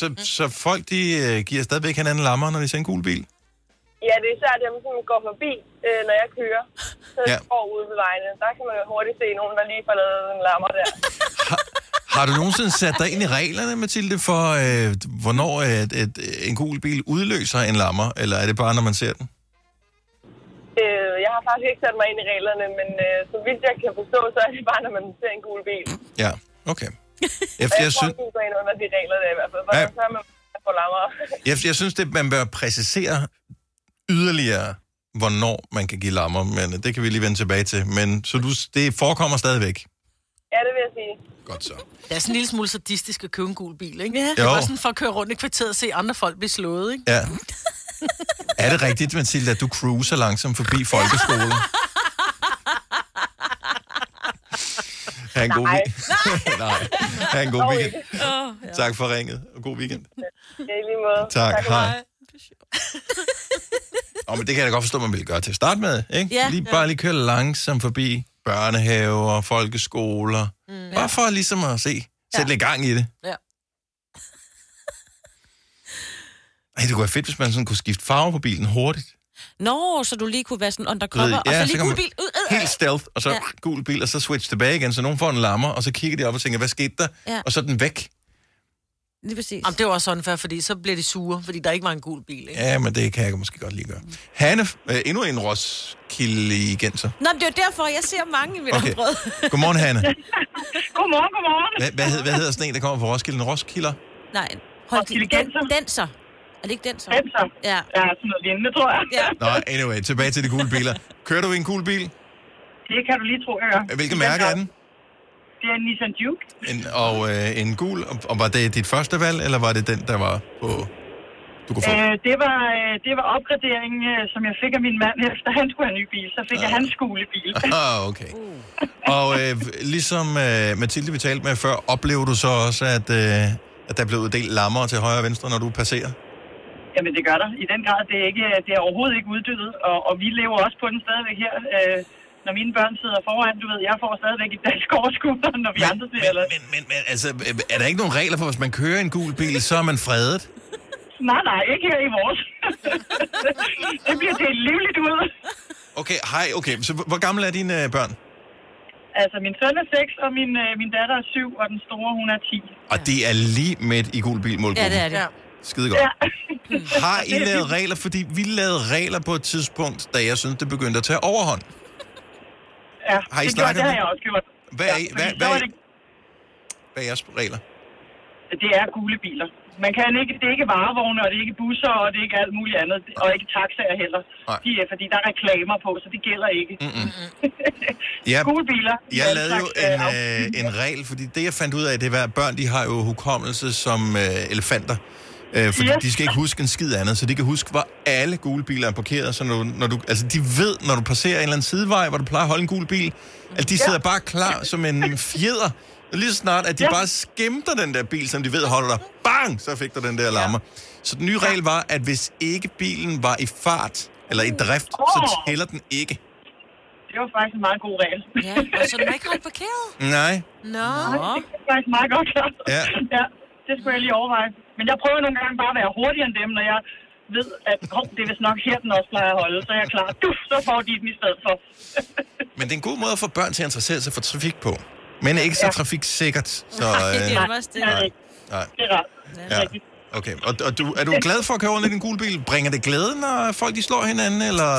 Så, så folk, de øh, giver stadigvæk hinanden lammer, når de ser en gul bil? Ja, det er især dem, som går forbi, øh, når jeg kører. Så Ja. går ude ved vejene. Der kan man jo hurtigt se nogen, der lige får lavet en lammer der. Har du nogensinde sat dig ind i reglerne, Mathilde, for øh, hvornår et, et, en gul bil udløser en lammer, eller er det bare, når man ser den? Øh, jeg har faktisk ikke sat mig ind i reglerne, men øh, så vidt jeg kan forstå, så er det bare, når man ser en gul bil. Ja, okay. Jeg, Og jeg, jeg tror, synes, går ind under de regler der i hvert fald. For Ja. så er man på lammer. jeg, jeg synes, det, man bør præcisere yderligere, hvornår man kan give lammer, men det kan vi lige vende tilbage til. Men så du, det forekommer stadigvæk. ja, det vil jeg sige. Godt så. Det er sådan en lille smule sadistisk at købe en gul bil, ikke? Ja. Det er Jo. bare sådan for at køre rundt i kvarteret og se andre folk blive slået, ikke? Ja. Er det rigtigt, Mathilde, at du cruiser langsomt forbi folkeskolen? Ha' en god Nej. weekend. Nej. Ha' en god weekend. Åh, ja. Tak for ringet, og god weekend. Ja, i lige måde. Tak, og hej. Åh, men det kan jeg da godt forstå, man vil gøre til at starte med, ikke? Ja. lige, bare lige køre langsomt forbi børnehaver, folkeskoler. Mm. Bare for ligesom at se, sætte lidt gang i det. Ja. Ej, det kunne være fedt, hvis man sådan kunne skifte farve på bilen hurtigt. Nå, så du lige kunne være sådan undercover, ved, og så lige kan gul bil. Øh, øh. Helt stealth, og så Ja. ja. gul bil, og så switch tilbage igen, så nogen får en lammer, og så kigger de op og tænker, hvad skete der? Ja. Og så er den væk. Lige præcis. Jamen, det var også unfair, fordi så bliver de sure, fordi der ikke var en gul bil, ikke? Ja, men det kan jeg måske godt lige gøre. Hanne, øh, endnu en Roskilde-genser. Nå, men det er jo derfor, jeg ser mange i mit Okay. område. Godmorgen, Hanne. Godmorgen, godmorgen. Hvad, hvad, hed, hvad hedder sådan en, der kommer fra Roskilde? En Roskilder? Nej, hold Roskilde den, det ikke denser? Denser. Ja. Ja, sådan noget lignende, tror jeg. Ja. Nå, anyway, tilbage til de gule biler. Kører du i en gul bil? Det kan du lige tro, jeg gør. Hvilket mærke er den? Det er en Nissan Juke. En, og øh, en gul, og, og var det dit første valg, eller var det den, der var på... Du kunne få? Øh, det, var, øh, det var opgraderingen, øh, som jeg fik af min mand, efter han skulle have en ny bil. Så fik jeg hans skulebil. Ah, okay. Og øh, ligesom øh, Mathilde, vi talte med før, oplever du så også, at, øh, at der blev uddelt lammer til højre og venstre, når du passerer? Jamen, det gør der. I den grad, det er, ikke, det er overhovedet ikke uddødet, og, og vi lever også på den stadigvæk her. Øh, når mine børn sidder foran, du ved, jeg får stadigvæk et dansk overskud, når vi andre ser. Eller... Men, men, men altså, er der ikke nogen regler for, hvis man kører en gul bil, så er man fredet? Nej, nej, ikke her i vores. det bliver delt livligt ud. Okay, hej, okay. Så hvor gamle er dine øh, børn? Altså, min søn er 6, og min, øh, min datter er 7, og den store, hun er 10. Og det er lige midt i gul bil Ja, det er det. Ja. Skide godt. Ja. Har I lavet regler? Fordi vi lavede regler på et tidspunkt, da jeg synes, det begyndte at tage overhånd. ja, Har I det, gjorde, det har jeg også gjort. Hvad er, I, hvad, hvad, er, det, hvad er jeres regler? det er gule biler. Man kan ikke, det er ikke varevogne, og det er ikke busser, og det er ikke alt muligt andet, og ikke taxaer heller. Nej. De er, fordi der er reklamer på, så det gælder ikke. Mm-mm. Ja, Gule biler. er Jeg lavede jo en, øh, øh, en regel, fordi det jeg fandt ud af, det var, at børn de har jo hukommelse som øh, elefanter. Øh, fordi Yes. de skal ikke huske en skid andet, så de kan huske, hvor alle gule biler er parkeret. Så når du, når du, altså de ved, når du passerer en eller anden sidevej, hvor du plejer at holde en gul bil, at de sidder bare klar som en fjeder. Og lige så snart, at de Ja. bare skimter den der bil, som de ved holder dig. Bang! Så fik du den der lammer. Så den nye regel var, at hvis ikke bilen var i fart, eller i drift, så Åh. tæller den ikke. Det var faktisk en meget god regel. Ja, og så den er ikke holdt parkeret. Nej. Nå. Nå. Det er faktisk meget godt klart. Ja. ja, det skulle jeg lige overveje. Men jeg prøver nogle gange bare at være hurtigere end dem, når jeg ved, at hov, det er vist nok her, den også plejer at holde. Så er jeg klar. Du, så får de den i stedet for. Men det er en god måde at få børn til at interessere sig for trafik på. Men ikke så Ja. trafiksikkert. Så, Nej, det øh, er også det. Ja, det, nej. det er rart. Ja. Okay. Og, og du, er du glad for at køre rundt i din gule bil? Bringer det glæde, når folk de slår hinanden, eller...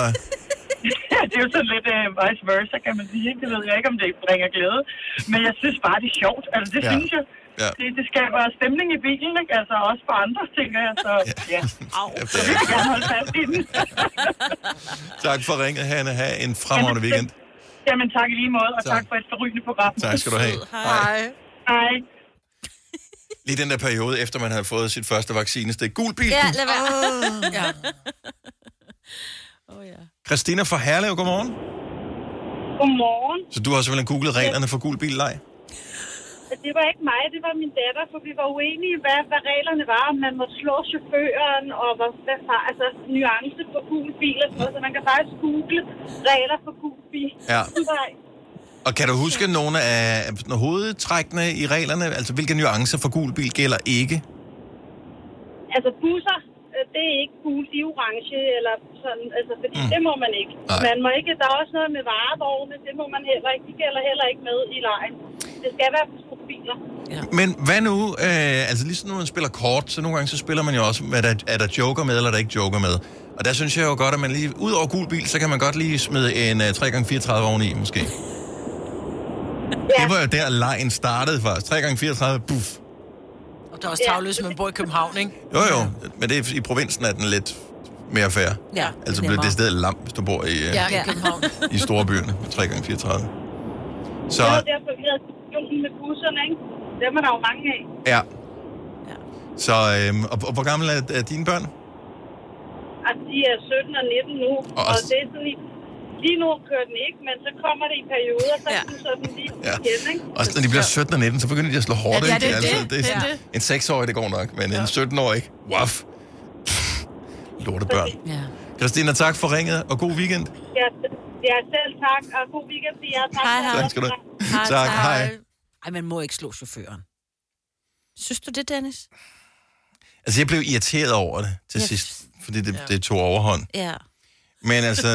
det er jo sådan lidt uh, vice versa, kan man sige. Det ved jeg ikke, om det bringer glæde. Men jeg synes bare, det er sjovt. Altså, det Ja. ja. synes jeg. Ja. Det, det skaber stemning i bilen, ikke? Altså også for andre, tænker jeg. Så ja, Au. Ja, så vil jeg gerne holde fast i den. Tak for ringet, Hanne. Ha' en fremragende weekend. Jamen tak i lige måde, og Tak. tak, for et forrygende program. Tak skal du have. Hej. Hej. Lige den der periode, efter man havde fået sit første vaccinestik. Gul bil. Ja, lad være. Ja. Åh, ja. Christina fra Herlev, godmorgen. Godmorgen. Så du har simpelthen googlet reglerne for gul bil leg? Det var ikke mig, det var min datter, for vi var uenige, hvad, hvad reglerne var, om man måtte slå chaufføren, og hvad, hvad altså, nuance for gul bil og sådan noget, så man kan faktisk google regler for gul bil. Ja. Nej. Og kan du huske nogle af nogle hovedtrækkene i reglerne? Altså, hvilke nuancer for gul bil gælder ikke? Altså busser, øh, det er ikke gult, de er orange, eller sådan, altså, fordi mm. det må man ikke. Nej. Man må ikke, der er også noget med varevogne, det må man heller ikke, de gælder heller ikke med i lejen. Det skal være på store biler. Men hvad nu, øh, altså ligesom når man spiller kort, så nogle gange så spiller man jo også, er der, er der joker med, eller er der ikke joker med. Og der synes jeg jo godt, at man lige, ud over gul bil, så kan man godt lige smide en øh, 3x34 oveni, måske. Ja. Det var jo der, lejen startede først. 3x34, buff. Og der er også tavløs, man bor i København, ikke? Jo, jo, men det er, i provinsen er den lidt mere fair. Ja, Altså bliver det stedet lam, hvis du bor i, øh, Ja, i København. i store byerne med 3x34. Så, Det var derfor, vi havde diskussionen med busserne, ikke? Dem er der jo mange af. ja. Så, øhm, og, og hvor gamle er, er dine børn? Altså, de er 17 og 19 nu, Og og, og det er sådan, i- lige nu kører den ikke, men så kommer det i perioder, så ja. er den sådan lige Ja. igen, ikke? Også når de bliver 17 og 19, så begynder de at slå hårdt, Ja, ja, ikke? det er altså, det. det, er Det er sådan, En 6-årig, det går nok, men en 17-årig, waf. Lortebørn. Ja. Christina, tak for ringet, og god weekend. Ja, ja, selv tak, og god weekend til jer. Tak, Hej, hej. Tak skal du have. Tak, hej. Ej, man må ikke slå chaufføren. Synes du det, Dennis? Altså, jeg blev irriteret over det til Ja. sidst, fordi det, det tog overhånd. Ja. Men altså,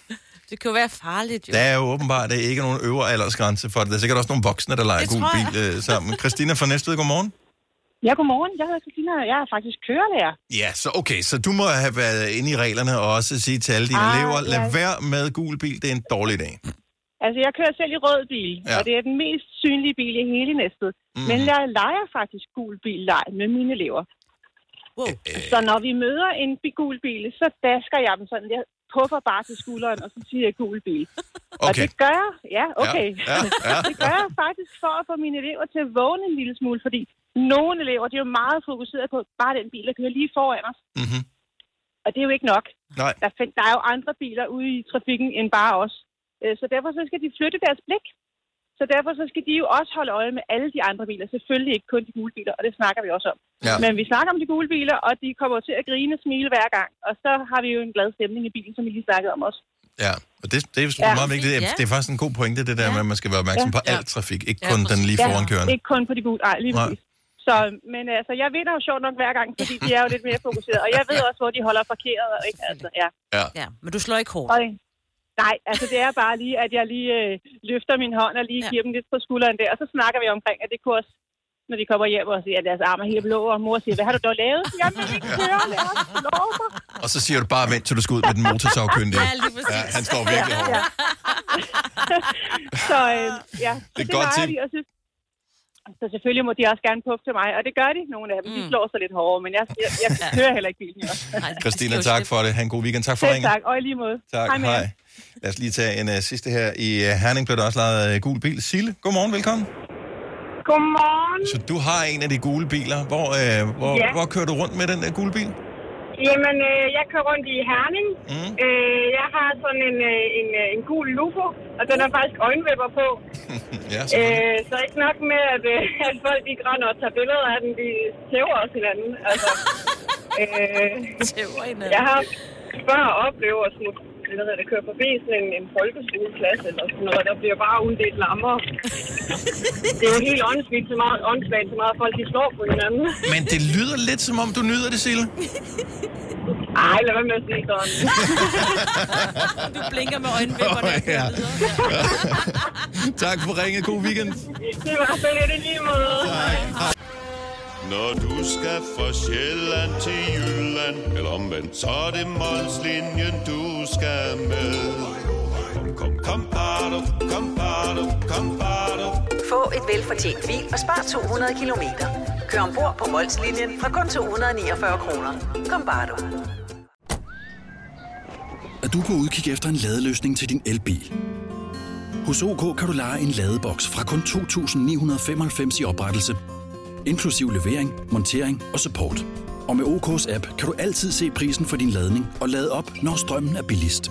Det kan jo være farligt, jo. der er jo åbenbart der er ikke nogen øvre aldersgrænse for det. Der er sikkert også nogle voksne, der leger Det gul tror jeg. bil øh, sammen. Christina fra Næstved, godmorgen. Ja, godmorgen. Jeg hedder Christina, og jeg er faktisk kørelærer. Ja, så okay, så du må have været inde i reglerne og også sige til alle dine Ah, elever, lad ja. være med gul bil, det er en dårlig dag. Altså, jeg kører selv i rød bil, Ja. og det er den mest synlige bil i hele næstet. Mm. Men jeg leger faktisk gul bil leg med mine elever. Wow. Så når vi møder en gul bil, så dasker jeg dem sådan. Jeg puffer bare til skulderen, og så siger jeg gul bil. Og Okay. det gør jeg, ja, okay. Ja, ja, ja. det gør jeg faktisk for at få mine elever til at vågne en lille smule, fordi nogle elever, de er jo meget fokuseret på bare den bil, der kører lige foran os. Mm-hmm. Og det er jo ikke nok. Nej. Der, find, der er jo andre biler ude i trafikken end bare os. Øh, Så derfor så skal de flytte deres blik. Så derfor så skal de jo også holde øje med alle de andre biler. Selvfølgelig ikke kun de gule biler, og det snakker vi også om. Ja. Men vi snakker om de gule biler, og de kommer til at grine og smile hver gang. Og så har vi jo en glad stemning i bilen, som vi lige snakkede om også. Ja, og det, det er Ja. ja. meget vigtigt. Det er, Ja. det er faktisk en god pointe, det der med, at man skal være opmærksom Ja. på al Ja. trafik, ikke Ja, kun den lige foran kørende. ikke kun på de gule. Nej, lige præcis. Så, men altså, jeg vinder jo sjovt nok hver gang, fordi de er jo lidt mere fokuseret. Og jeg ved også, hvor de holder parkeret. Og ikke, altså, ja. Ja. ja. Men du slår ikke hårdt. Og, nej, altså det er bare lige, at jeg lige øh, løfter min hånd og lige ja. giver dem lidt på skulderen der. Og så snakker vi omkring, at det kunne også, når de kommer hjem og siger, at deres arme er helt blå, og mor siger, hvad har du dog lavet? Jamen, jeg vil ikke køre, lad os. Og så siger du bare, vent til du skal ud med den motorsavkyndige. Ja, lige præcis. Ja, han står virkelig hårdt. Ja. så øh, ja, så Det er det, godt leger tip. vi, og synes, så selvfølgelig må de også gerne puffe til mig, og det gør de, nogle af dem. Mm. De slår sig lidt hårdere, men jeg, jeg, jeg kører heller ikke bilen. Christina, tak for det. Ha' en god weekend. Tak for Selv ringen. tak, og i lige måde. Tak, jer. hej. Lad os lige tage en uh, sidste her. I uh, Herning blev der også lavet uh, gul bil. Sille, godmorgen, velkommen. Godmorgen. Så du har en af de gule biler. Hvor, uh, hvor, Ja. hvor kører du rundt med den uh, gule bil? Jamen, øh, jeg kører rundt i Herning. Mm. Øh, jeg har sådan en, øh, en, øh, en gul lufo, og den er faktisk øjenvipper på. ja, øh, så ikke nok med, at, øh, at folk de grænder og tager billeder af den, de tæver også hinanden. Altså, øh, jeg har før oplevet at smutte hvad hedder det, køre forbi sådan en, en folkeskoleklasse eller sådan noget, der bliver bare uddelt lammer. Det er jo helt åndssvagt så meget, åndssvagt så meget, folk de slår på hinanden. Men det lyder lidt som om, du nyder det, Sille. Ej, lad være med at sige sådan. Du blinker med øjenvipperne. ja. tak for ringet. God weekend. Det var så lidt i lige måde. Når du skal fra Sjælland til Jylland Eller omvendt, så er det Molslinjen, du skal med Kom, bado, kom, bado, kom, bado. Få et velfortjent bil og spar 200 kilometer. Kør ombord på Molslinjen fra kun 249 kroner. Kom bare du. at du er på udkig efter en ladeløsning til din elbil. Hos OK kan du lege en ladeboks fra kun 2.995 i oprettelse, inklusiv levering, montering og support. Og med OK's app kan du altid se prisen for din ladning og lade op, når strømmen er billigst.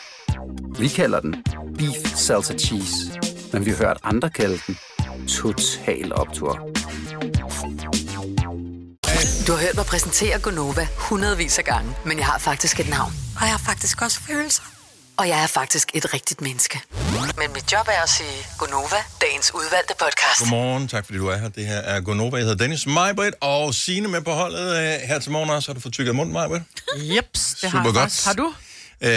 Vi kalder den Beef Salsa Cheese, men vi har hørt andre kalde den Total Optor. Du har hørt mig præsentere Gonova hundredvis af gange, men jeg har faktisk et navn. Og jeg har faktisk også følelser. Og jeg er faktisk et rigtigt menneske. Men mit job er at sige Gonova, dagens udvalgte podcast. Godmorgen, tak fordi du er her. Det her er Gonova. Jeg hedder Dennis Meibrit, og Signe med på holdet øh, her til morgen også. Har du fået tykket munden, Meibrit? Jeps, det Super har jeg godt. faktisk. Har du? Øh,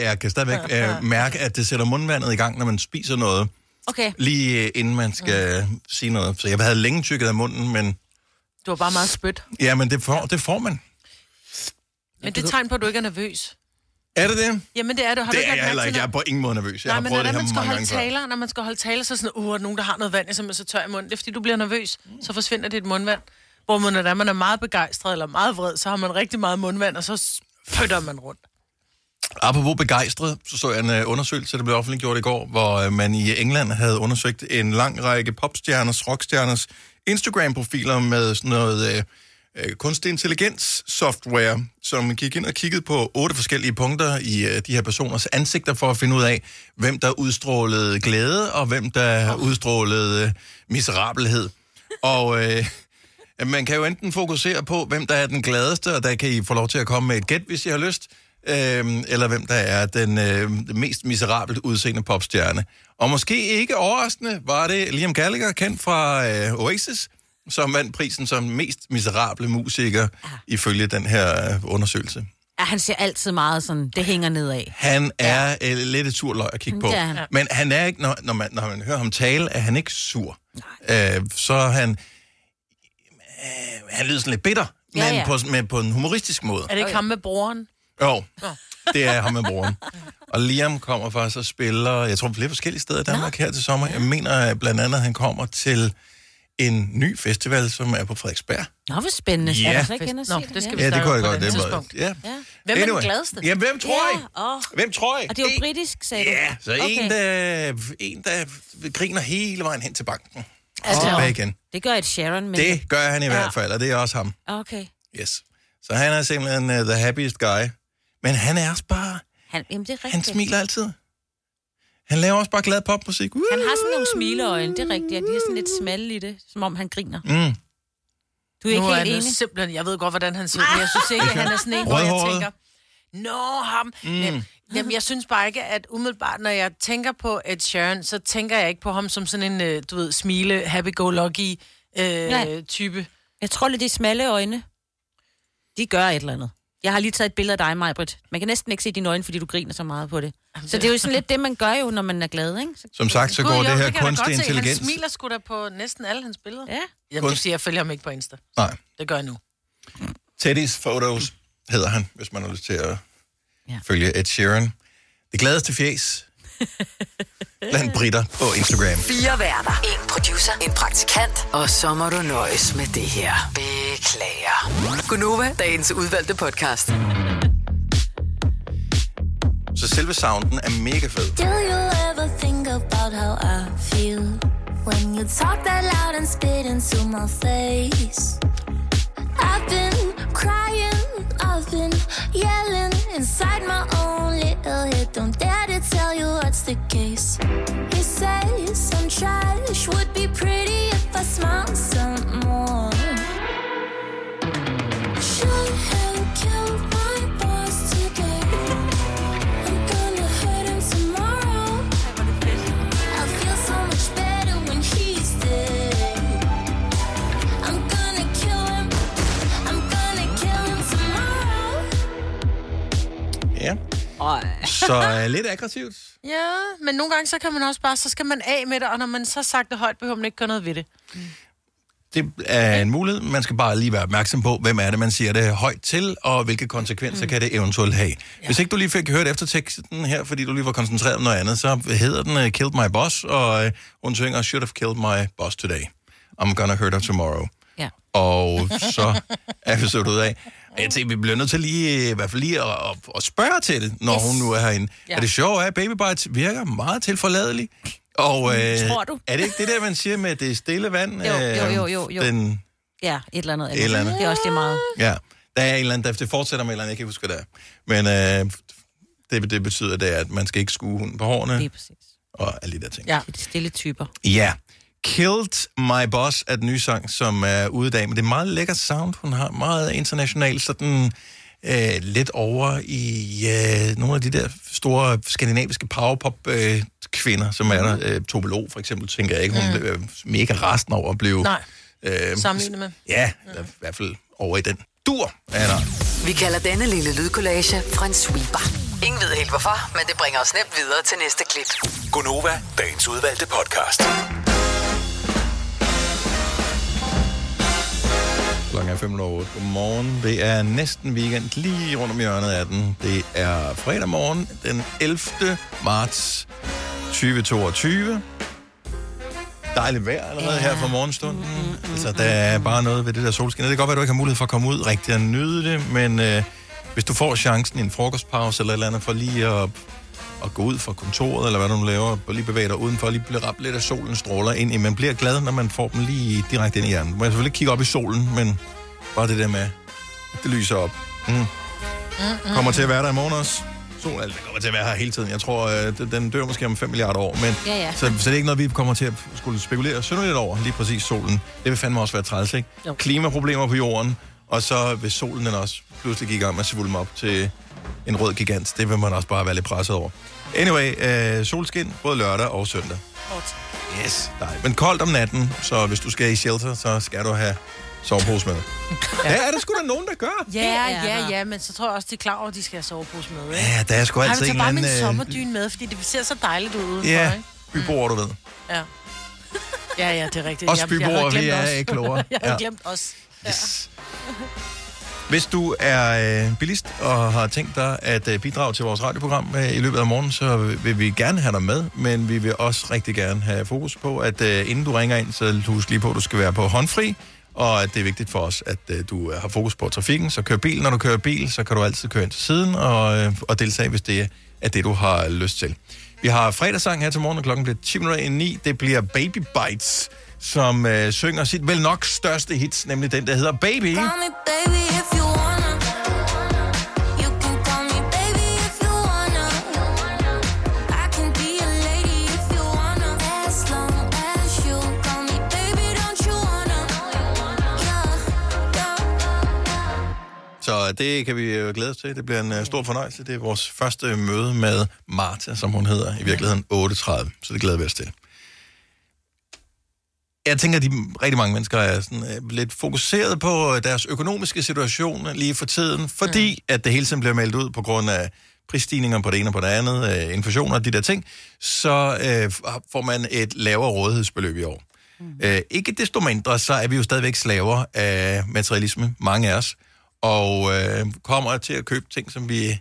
jeg kan stadigvæk øh, mærke, at det sætter mundvandet i gang, når man spiser noget, Okay. lige øh, inden man skal mm. sige noget. Så jeg havde længe tykket af munden, men, Du var bare meget spyt. ja, men det, får, det får man. Men det er tegn på, at du ikke er nervøs. Er det det? Jamen det er du. Har du Det ikke er jeg heller ikke. Jeg er på ingen måde nervøs. Jeg Nej, har prøvet når det det er, her man skal mange holde gange før. taler, når man skal holde taler, så er sådan, uh, er der nogen, der har noget vand, så man så tør i munden. Det er, fordi du bliver nervøs. Så forsvinder dit mundvand. Hvor man, når man er meget begejstret eller meget vred, så har man rigtig meget mundvand, og så spytter man rundt. Apropos begejstret, så så jeg en øh, undersøgelse, der blev offentliggjort i går, hvor øh, man i England havde undersøgt en lang række popstjerners, rockstjerners Instagram-profiler med sådan noget øh, øh, kunstig intelligens software, som gik ind og kiggede på otte forskellige punkter i øh, de her personers ansigter for at finde ud af, hvem der udstrålede glæde, og hvem der udstrålede miserabelhed. Og øh, man kan jo enten fokusere på, hvem der er den gladeste, og der kan I få lov til at komme med et gæt, hvis I har lyst, øhm, eller hvem der er den øh, mest miserabelt udseende popstjerne. Og måske ikke overraskende var det Liam Gallagher, kendt fra øh, Oasis, som vandt prisen som mest miserable musiker, ifølge den her øh, undersøgelse. Ja, han ser altid meget sådan, det hænger nedad. Han er ja. øh, lidt et sur løg at kigge på. Han. Men han er ikke, når, når, man, når man hører ham tale, er han ikke sur. Øh, så er han... Øh, han lyder sådan lidt bitter, Ja, men ja. På, men på en humoristisk måde. Er det ikke ham med broren? Jo, det er ham med broren. Og Liam kommer faktisk og spiller, jeg tror, flere forskellige steder i Danmark her til sommer. Jeg mener blandt andet, at han kommer til en ny festival, som er på Frederiksberg. Nå, hvor spændende. Ja. Er så ikke inde og Nå, se det skal vi Ja, det kunne jeg godt. et Det var, ja. Ja. Hvem er Anyway. den gladeste? Ja, hvem tror? Ja, åh. Hvem tror I? Og det er jo britisk, sagde du. Ja, så Okay. en, der, en, der griner hele vejen hen til banken. Og Altså, tilbage igen. Det gør et Sharon, men... Det gør han i Ja. hvert fald, og det er også ham. Okay. Yes. Så han er simpelthen uh, the happiest guy. Men han er også bare... Han, jamen, det er rigtigt. Han smiler altid. Han laver også bare glad popmusik. Uh! Han har sådan nogle smileøjne, det er rigtigt. og De er sådan lidt smalle i det, som om han griner. Mm. Du er ikke nu er helt han enig? simpelthen, jeg ved godt, hvordan han ser ud, jeg synes ikke, at han er sådan en, hvor jeg tænker, Nå, ham. Mm. Mm. Jamen, jeg synes bare ikke, at umiddelbart, når jeg tænker på Ed Sheeran, så tænker jeg ikke på ham som sådan en, øh, du ved, smile, happy-go-lucky Nej. øh, type. Jeg tror lidt, de smalle øjne, de gør et eller andet. Jeg har lige taget et billede af dig, Majbrit. Man kan næsten ikke se dine øjne, fordi du griner så meget på det. Så det er jo sådan lidt det, man gør jo, når man er glad, ikke? Så... Som sagt, så går Gud, det jo, her da kunstig intelligens. Han smiler sgu da på næsten alle hans billeder. Ja. Jamen, Kunst- det siger, jeg følger ham ikke på Insta. Nej. Det gør jeg nu. Teddy's Photos hedder han, hvis man har lyst til at ja. følge Ed Sheeran. Det gladeste fjes blandt britter på Instagram. Fire værter. En producer. En praktikant. Og så må du nøjes med det her. Beklager. Gunova, dagens udvalgte podcast. Så selve sounden er mega fed. Do you ever think about how I feel when you talk that loud and spit into my face? I've been crying, I've been yelling inside my own little head. Don't dare to tell you what's the case. You say some trash would be pretty if I smiled some Så uh, lidt aggressivt. Ja, men nogle gange så kan man også bare, så skal man af med det, og når man så har sagt det højt, behøver man ikke gøre noget ved det. Det er en mulighed. Man skal bare lige være opmærksom på, hvem er det, man siger det højt til, og hvilke konsekvenser mm. kan det eventuelt have. Ja. Hvis ikke du lige fik hørt efterteksten her, fordi du lige var koncentreret om noget andet, så hedder den uh, Killed My Boss, og uh, hun synger Should have killed my boss today. I'm gonna hurt her tomorrow. Ja. Og så er vi så ud af. Jeg tænker, vi bliver nødt til lige, i hvert fald lige at, at, at spørge til det, når yes. hun nu er herinde. Ja. Og det sjove er, at Baby Bites virker meget tilforladelig. Og øh, Tror du? er det ikke det der, man siger med at det er stille vand? Jo, jo, jo, jo, jo. Den, Ja, et eller andet. Et eller andet. Det er også lige meget. ja. Der er en eller anden, der det fortsætter med et eller andet, jeg kan ikke huske, det er. Men øh, det, det betyder, det er, at man skal ikke skue hunden på hårene. Det er præcis. Og alle de der ting. Ja. De stille typer. Ja. Killed My Boss er den nye sang, som er ude i dag, men det er meget lækker sound. Hun har meget international, sådan øh, lidt over i øh, nogle af de der store skandinaviske powerpop-kvinder, som er der. Øh, Tove Lo, for eksempel, tænker jeg ikke. Hun Mm. blev mega resten over at blive... Nej, øh, sammenlignet med. Ja, i hvert fald over i den dur er der. Vi kalder denne lille lydkollage en sweeper. Ingen ved helt hvorfor, men det bringer os nemt videre til næste klip. Gunova, dagens udvalgte podcast. Er 5 over 8. Godmorgen. Det er næsten weekend lige rundt om hjørnet af den. Det er fredag morgen, den 11. marts 2022. Dejligt vejr allerede her fra morgenstunden. Altså, der er bare noget ved det der solskin. Det kan godt være, at du ikke har mulighed for at komme ud rigtig og nyde det, men øh, hvis du får chancen i en frokostpause eller et eller andet for lige at, at gå ud fra kontoret, eller hvad du nu laver, og lige bevæge dig udenfor, lige blive ramt lidt af solens stråler ind i. Man bliver glad, når man får dem lige direkte ind i hjernen. Man kan selvfølgelig ikke kigge op i solen, men bare det der med, det lyser op. Mm. Kommer til at være der i morgen også. Solen altså, kommer til at være her hele tiden. Jeg tror, øh, den- dør måske om 5 milliarder år. Men, Ja, ja. Så, så det er ikke noget, vi kommer til at skulle spekulere synderligt over, lige præcis solen. Det vil fandme også være træls, ikke? Jo. Klimaproblemer på jorden, og så hvis solen den også pludselig gik i gang med at svulme op til en rød gigant, det vil man også bare være lidt presset over. Anyway, øh, solskin både lørdag og søndag. Yes, dejligt. Men koldt om natten, så hvis du skal i shelter, så skal du have sovepose med. Ja, er der sgu da nogen, der gør. Ja, ja, ja, men så tror jeg også, de er klar over, at de skal have sovepose med. Ikke? Ja, der er sgu Ej, altid en eller bare anden... min øh, sommerdyn med, fordi det ser så dejligt ud udenfor, Ja, ikke? byboer, du ved. Ja. Ja, ja, det er rigtigt. Også havde vi er os. ikke klogere. jeg havde Ja. glemt os. Yes. Hvis du er øh, bilist og har tænkt dig at øh, bidrage til vores radioprogram øh, i løbet af morgenen, så vil vi gerne have dig med, men vi vil også rigtig gerne have fokus på, at øh, inden du ringer ind, så husk lige på, at du skal være på håndfri, og at det er vigtigt for os, at øh, du øh, har fokus på trafikken. Så kør bil, når du kører bil, så kan du altid køre ind til siden og, øh, og deltage, hvis det er det, du har lyst til. Vi har fredagssang her til morgen, og klokken bliver 10 minutter i 9. Det bliver Baby Bites, som øh, synger sit vel nok største hits, nemlig den, der hedder Baby. Call me baby if. You Så det kan vi jo glæde os til. Det bliver en uh, stor fornøjelse. Det er vores første møde med Marta, som hun hedder, i virkeligheden 8.30. Så det glæder vi os til. Jeg tænker, at de rigtig mange mennesker er sådan, uh, lidt fokuseret på øh, deres økonomiske situation lige for tiden, fordi mm. at det hele tiden bliver meldt ud på grund af prisstigninger på det ene og på det andet, uh, inflation og de der ting, så uh, får man et lavere rådighedsbeløb i år. Mm. Uh, ikke desto mindre, så er vi jo stadigvæk slaver af materialisme, mange af os, og uh, kommer til at købe ting, som vi,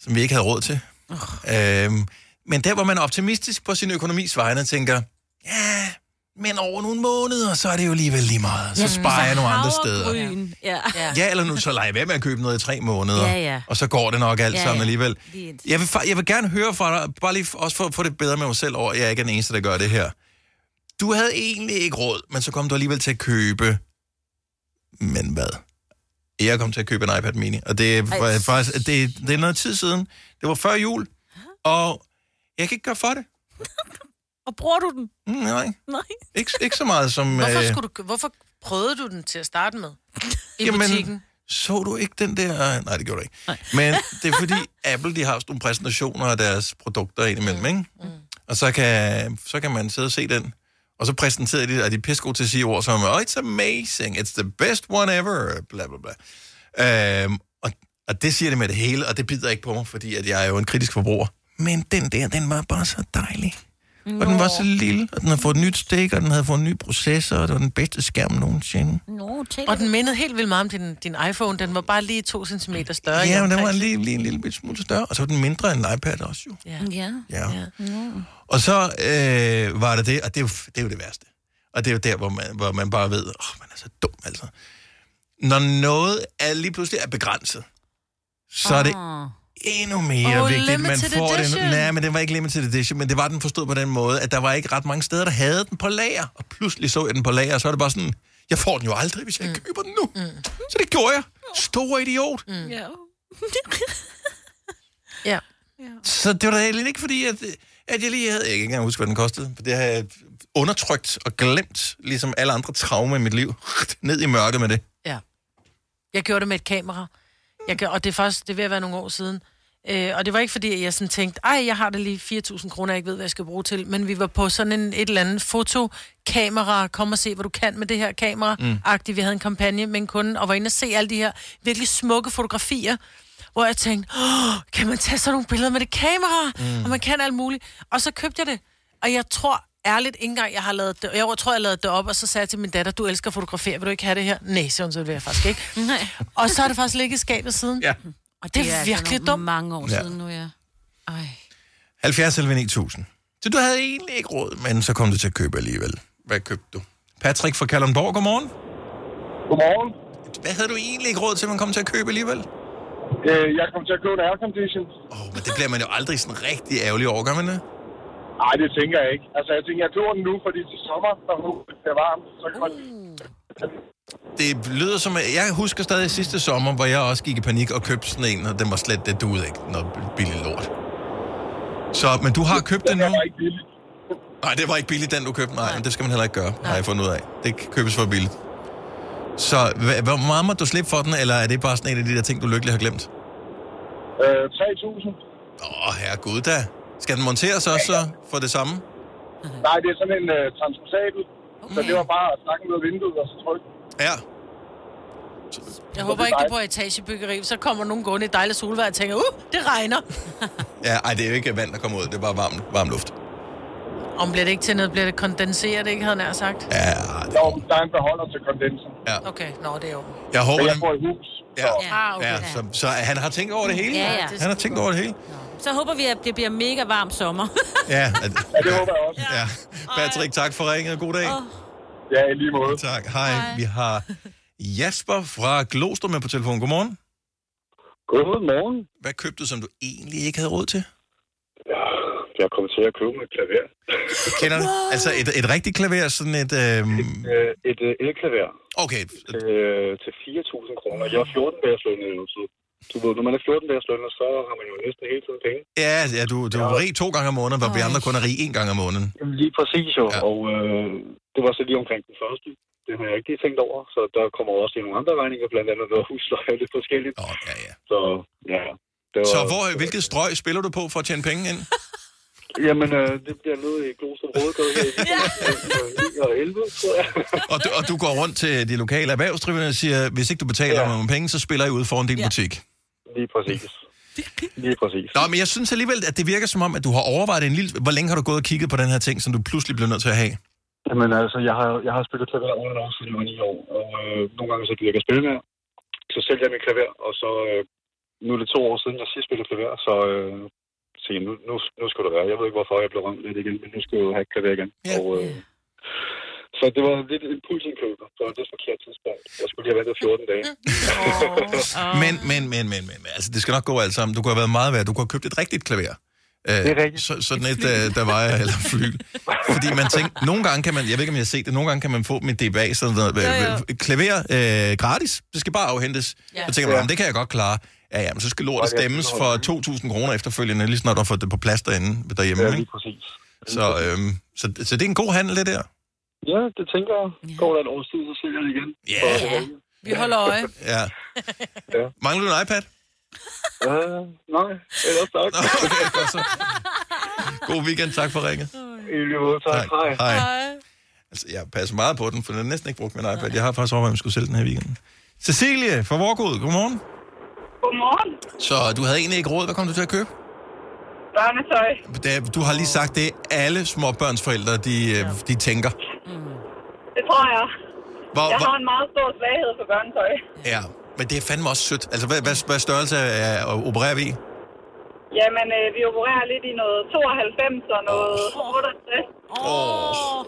som vi ikke havde råd til. Uh, men der, hvor man er optimistisk på sin økonomis vegne, tænker, ja, men over nogle måneder, så er det jo alligevel lige meget. Så sparer jeg nogle andre steder. Ja. ja. Ja, eller nu så leger jeg være med at købe noget i tre måneder, Ja, ja. og så går det nok alt Ja, sammen ja. alligevel. Jeg vil, jeg vil gerne høre fra dig, bare lige også for at få det bedre med mig selv over, at jeg ikke er den eneste, der gør det her. Du havde egentlig ikke råd, men så kom du alligevel til at købe... Men hvad? Jeg kom til at købe en iPad mini, og det er Ej. faktisk det, det er noget tid siden. Det var før jul, og jeg kan ikke gøre for det. Og bruger du den? Mm, nej, Nej. ikke, ikke så meget som... Hvorfor, øh, skulle du, hvorfor prøvede du den til at starte med? I Jamen, butikken? Så du ikke den der... Nej, det gjorde du ikke. Nej. Men det er fordi, Apple de har sådan nogle præsentationer af deres produkter indimellem, ikke? Mm. Og så kan, så kan man sidde og se den. Og så præsenterede de, at de er pisse gode til at sige ord som, oh, it's amazing, it's the best one ever, bla bla bla. Øhm, og, og det siger det med det hele, og det bider ikke på mig, fordi at jeg er jo en kritisk forbruger. Men den der, den var bare så dejlig. Og den var så lille, og den havde fået et nyt stik, og den havde fået en ny processor, og det var den bedste skærm nogensinde. Nå, Og den mindede helt vildt meget om din, din iPhone. Den var bare lige to centimeter større. Ja, men den var lige, lige en lille smule større, og så var den mindre end en iPad også jo. Ja. Ja. Ja. ja. Og så øh, var det det, og det er, jo, det er jo det værste. Og det er jo der, hvor man, hvor man bare ved, åh, oh, man er så dum, altså. Når noget er lige pludselig er begrænset, så er det endnu mere Oh, vigtigt, man får edition. det. Nej, men det var ikke limited edition, men det var den forstået på den måde, at der var ikke ret mange steder, der havde den på lager. Og pludselig så jeg den på lager, og så var det bare sådan, Jeg får den jo aldrig, hvis jeg mm. køber den nu. Mm. Så det gjorde jeg. Stor idiot. Mm. Ja. ja. Så det var da egentlig ikke fordi, at, at jeg lige havde... Jeg kan ikke engang huske, hvad den kostede. For det har jeg undertrykt og glemt, ligesom alle andre traumer i mit liv. Ned i mørket med det. Ja. Jeg gjorde det med et kamera. Jeg gør, og det er faktisk, det er ved at være nogle år siden. Øh, og det var ikke fordi, at jeg sådan tænkte, ej, jeg har da lige 4.000 kroner, jeg ikke ved, hvad jeg skal bruge til. Men vi var på sådan en, et eller andet fotokamera, kom og se, hvad du kan med det her kamera. Mm. Mm. Vi havde en kampagne med en kunde, og var inde og se alle de her virkelig smukke fotografier, hvor jeg tænkte, Åh, kan man tage sådan nogle billeder med det kamera? Mm. Mm. Og man kan alt muligt. Og så købte jeg det. Og jeg tror ærligt ikke engang, jeg har lavet det. Jeg tror, jeg lavede det op, og så sagde jeg til min datter, du elsker at fotografere, vil du ikke have det her? Nej, så det vil jeg faktisk ikke. Nej. Og så har det faktisk ligget i skabet siden. Ja. Og det er altså virkelig nogle dumt. mange år Ja. siden nu, ja. 70 eller 9000. Så du havde egentlig ikke råd, men så kom du til at købe alligevel. Hvad købte du? Patrick fra Kalundborg, godmorgen. Godmorgen. Hvad havde du egentlig ikke råd til, man kom til at købe alligevel? Øh, jeg kom til at købe en aircondition. Åh, oh, men det bliver man jo aldrig sådan rigtig ærgerlig over, gør man det? Nej, det tænker jeg ikke. Altså, jeg tænker, jeg køber den nu, fordi til sommer, nu det er varmt, så kan man... Det lyder som... Jeg husker stadig sidste sommer, hvor jeg også gik i panik og købte sådan en, og den var slet det duede ikke, noget billig lort. Så, men du har købt den nu? var ikke billigt. Nej, det var ikke billigt, den du købte. Nej, men det skal man heller ikke gøre, har jeg fundet ud af. Det købes for billigt. Så hvor meget må du slippe for den, eller er det bare sådan en af de der ting, du lykkelig har glemt? Øh, 3.000. Åh, herregud da. Skal den monteres også så for det samme? Nej, det er sådan en uh, transportabel. Okay. Så det var bare at snakke med vinduet og så trykke. Ja. Jeg håber ikke, det er på etagebyggeri. Så kommer nogen gående i dejligt solvejr og tænker, uh, det regner. Ja, ej, det er jo ikke vand, der kommer ud. Det er bare varm, varm luft. Om bliver det ikke til noget, bliver det kondenseret, ikke, havde jeg nær sagt? Ja, Jo, der er en beholder til kondenser. Ja. Okay, nå, det er jo. Jeg håber, Men jeg bor i hus. Ja, Ah, okay. ja så, så han har tænkt over det hele? Ja, ja. Han har tænkt over det hele? Så håber vi, at det bliver mega varm sommer. Ja, at, Ja, det håber jeg også. ja. Patrick, tak for ringet. God dag. Ja, i lige måde. Tak. Hej. Vi har Jasper fra Glostrup med på telefon. Godmorgen. Godmorgen. Hvad købte du, som du egentlig ikke havde råd til? Jeg kom til at købe et klaver. Kender du? Altså et, et rigtigt klaver, sådan et... Øhm... Øh, et øh, elklaver. Okay. Til, øh, til 4.000 kroner. Jeg er 14 dages nu, så du ved, når man er 14 dages lønnet, så har man jo næsten hele tiden penge. Ja, ja du, du er rig to gange om måneden, hvor vi andre kun er rig en gang om måneden. Lige præcis jo, ja. og øh, det var så lige omkring den første. Det har jeg ikke lige tænkt over, så der kommer også lige nogle andre regninger, blandt andet noget husleje og lidt forskelligt. Oh, ja, ja. Så ja, det var... Så hvor, hvilket strøg spiller du på for at tjene penge ind? Jamen, øh, det bliver noget i Glostrup Rådgade her i ja. og 11, tror jeg. Og du, og du går rundt til de lokale erhvervsdrivende og siger, hvis ikke du betaler ja. nogle penge, så spiller I ud foran din ja. butik. Lige præcis. Lige præcis. Nå, men jeg synes alligevel, at det virker som om, at du har overvejet en lille... Hvor længe har du gået og kigget på den her ting, som du pludselig bliver nødt til at have? Jamen altså, jeg har, jeg har spillet klaver over en år, siden jeg var 9 år, og øh, nogle gange så gider jeg spille mere. Så sælger jeg mit klaver, og så øh, nu er det to år siden, jeg sidst spillede klaver, så øh, så nu, nu, nu skal det være. Jeg ved ikke, hvorfor jeg blev ramt lidt igen, men nu skal jeg jo have et klaver igen. Ja. Og, øh, så det var lidt impulsindkøb, så det er forkert tidspunkt. Jeg skulle lige have ventet 14 dage. Men, men, men, men, men, men, altså det skal nok gå alt sammen. Du kunne have været meget værd. Du kunne have købt et rigtigt klaver. Det er rigtigt. Så, sådan et, øh, der vejer, eller flyl. Fordi man tænker, nogle gange kan man, jeg ved ikke, om jeg har set det, nogle gange kan man få med DBA, sådan noget, Jo, jo. øh, klaver øh, gratis. Det skal bare afhentes. Ja. Så tænker man, Ja. "Jamen, det kan jeg godt klare. Ja, ja, men så skal lortet stemmes for 2.000 kroner efterfølgende, lige snart du har fået det på plads derinde, derhjemme. Ja, ikke? lige præcis. Så, øhm, så, så det er en god handel, det der. Ja, det tænker jeg. Går der et års tid, så sælger jeg det igen. Ja. Så, Vi holder øje. Ja. ja. Mangler du en iPad? Øh, nej, ellers tak. God weekend, tak for ringet. I lige måde, tak. Tak. Hej. Hej. Altså, jeg passer meget på den, for den er næsten ikke brugt min iPad. Jeg har faktisk overvejet, at jeg skulle sælge den her weekend. Cecilie fra Vorgod, godmorgen. Godmorgen. Så du havde egentlig ikke råd. Hvad kom du til at købe? Børnetøj. Da- Du har lige sagt, det er alle småbørnsforældre, de, øh, de tænker. Det tror jeg. Hvor, jeg hvor, har en meget stor svaghed for børnetøj. ja, men det er fandme også sødt. Altså, hvad, hvad, hvad størrelse er, opererer vi i? Jamen, øh, vi opererer lidt i noget 92 og noget 68. Åh.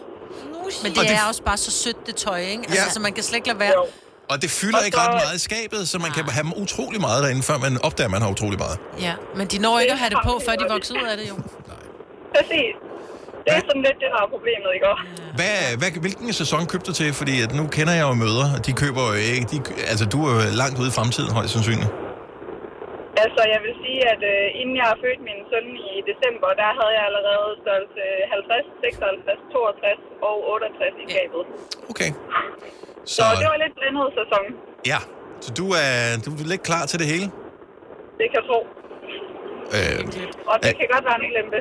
Men Og det det- er også bare så sødt, det tøj, ikke? Altså, Ja. så man kan slet ikke lade være. Og det fylder Og ikke ret meget i skabet, så man kan have dem utrolig meget derinde, før man opdager, at man har utrolig meget. Ja, men de når ikke at have det på, før de vokser ud af det, jo. Præcis. Det er sådan lidt det, der er problemet, ikke? også? Hvad, hvad, hvilken sæson købte du til? Fordi at nu kender jeg jo møder, og de køber jo ikke... De, altså, du er jo langt ude i fremtiden, højst sandsynligt. Altså, jeg vil sige, at øh, inden jeg har født min søn i december, der havde jeg allerede størrelse 50, 56, 62 og 68 i skabet. Okay. Så, så det var lidt blandet sæson. Ja, så du er, du er lidt klar til det hele? Det kan jeg tro. Øh, Og det kan godt være en ulempe.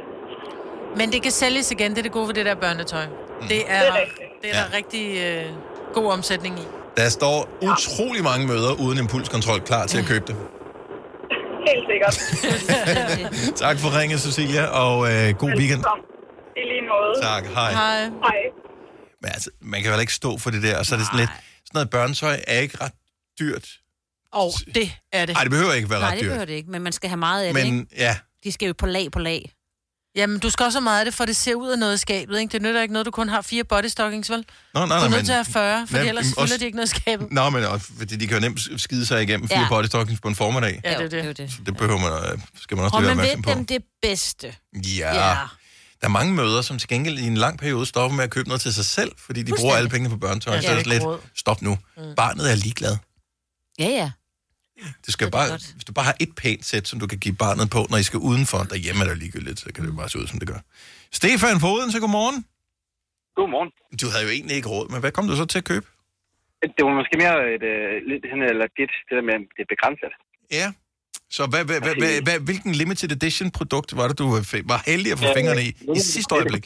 Men det kan sælges igen, det er det gode ved det der børnetøj. Mm. Det er, Det er rigtigt. det er der rigtig øh, god omsætning i. der står utrolig mange møder uden impulskontrol klar til at købe det. Helt sikkert. Tak for ringet, Cecilia, og øh, god weekend. I lige måde. Tak, hej. Hej. Hej. Men altså, man kan vel ikke stå for det der, og så er det sådan lidt... Sådan noget børnetøj er ikke ret dyrt. Og det er det. Nej, det behøver ikke være Nej, ret det dyrt. behøver det ikke, men man skal have meget af det, ikke? Men ja, De skal jo på lag på lag. Jamen, du skal også have meget af det, for det ser ud af noget i skabet, ikke? Det nytter ikke noget, du kun har fire bodystockings, vel? Nå, nej, du er nej, nødt men- til at have 40, for Nej, ellers men fylder også- de ikke noget i skabet. Nå, men også, fordi de kan jo nemt skide sig igennem fire Ja. bodystockings på en formiddag. Ja, det er det. det. Så det behøver man, øh, skal man også Og være man opmærksom ved på. dem det bedste. Ja. ja. Der er mange møder, som til gengæld i en lang periode stopper med at købe noget til sig selv, fordi de bruger alle pengene på børnetøj. Ja, så er det er lidt, stop nu. Mm. Barnet er ligeglad. Ja, ja. Det skal bare, hvis du bare har et pænt sæt, som du kan give barnet på, når I skal udenfor, derhjemme er det ligegyldigt, så kan det jo bare se ud, som det gør. Stefan Foden, så godmorgen. Godmorgen. Du havde jo egentlig ikke råd, men hvad kom du så til at købe? Det var måske mere et, uh, lidt hen eller lidt det der med, at det er begrænset. Ja. Så hvad, hvad, hvad, hvad, hvad, hvilken limited edition produkt var det, du var heldig at få fingrene i i sidste øjeblik?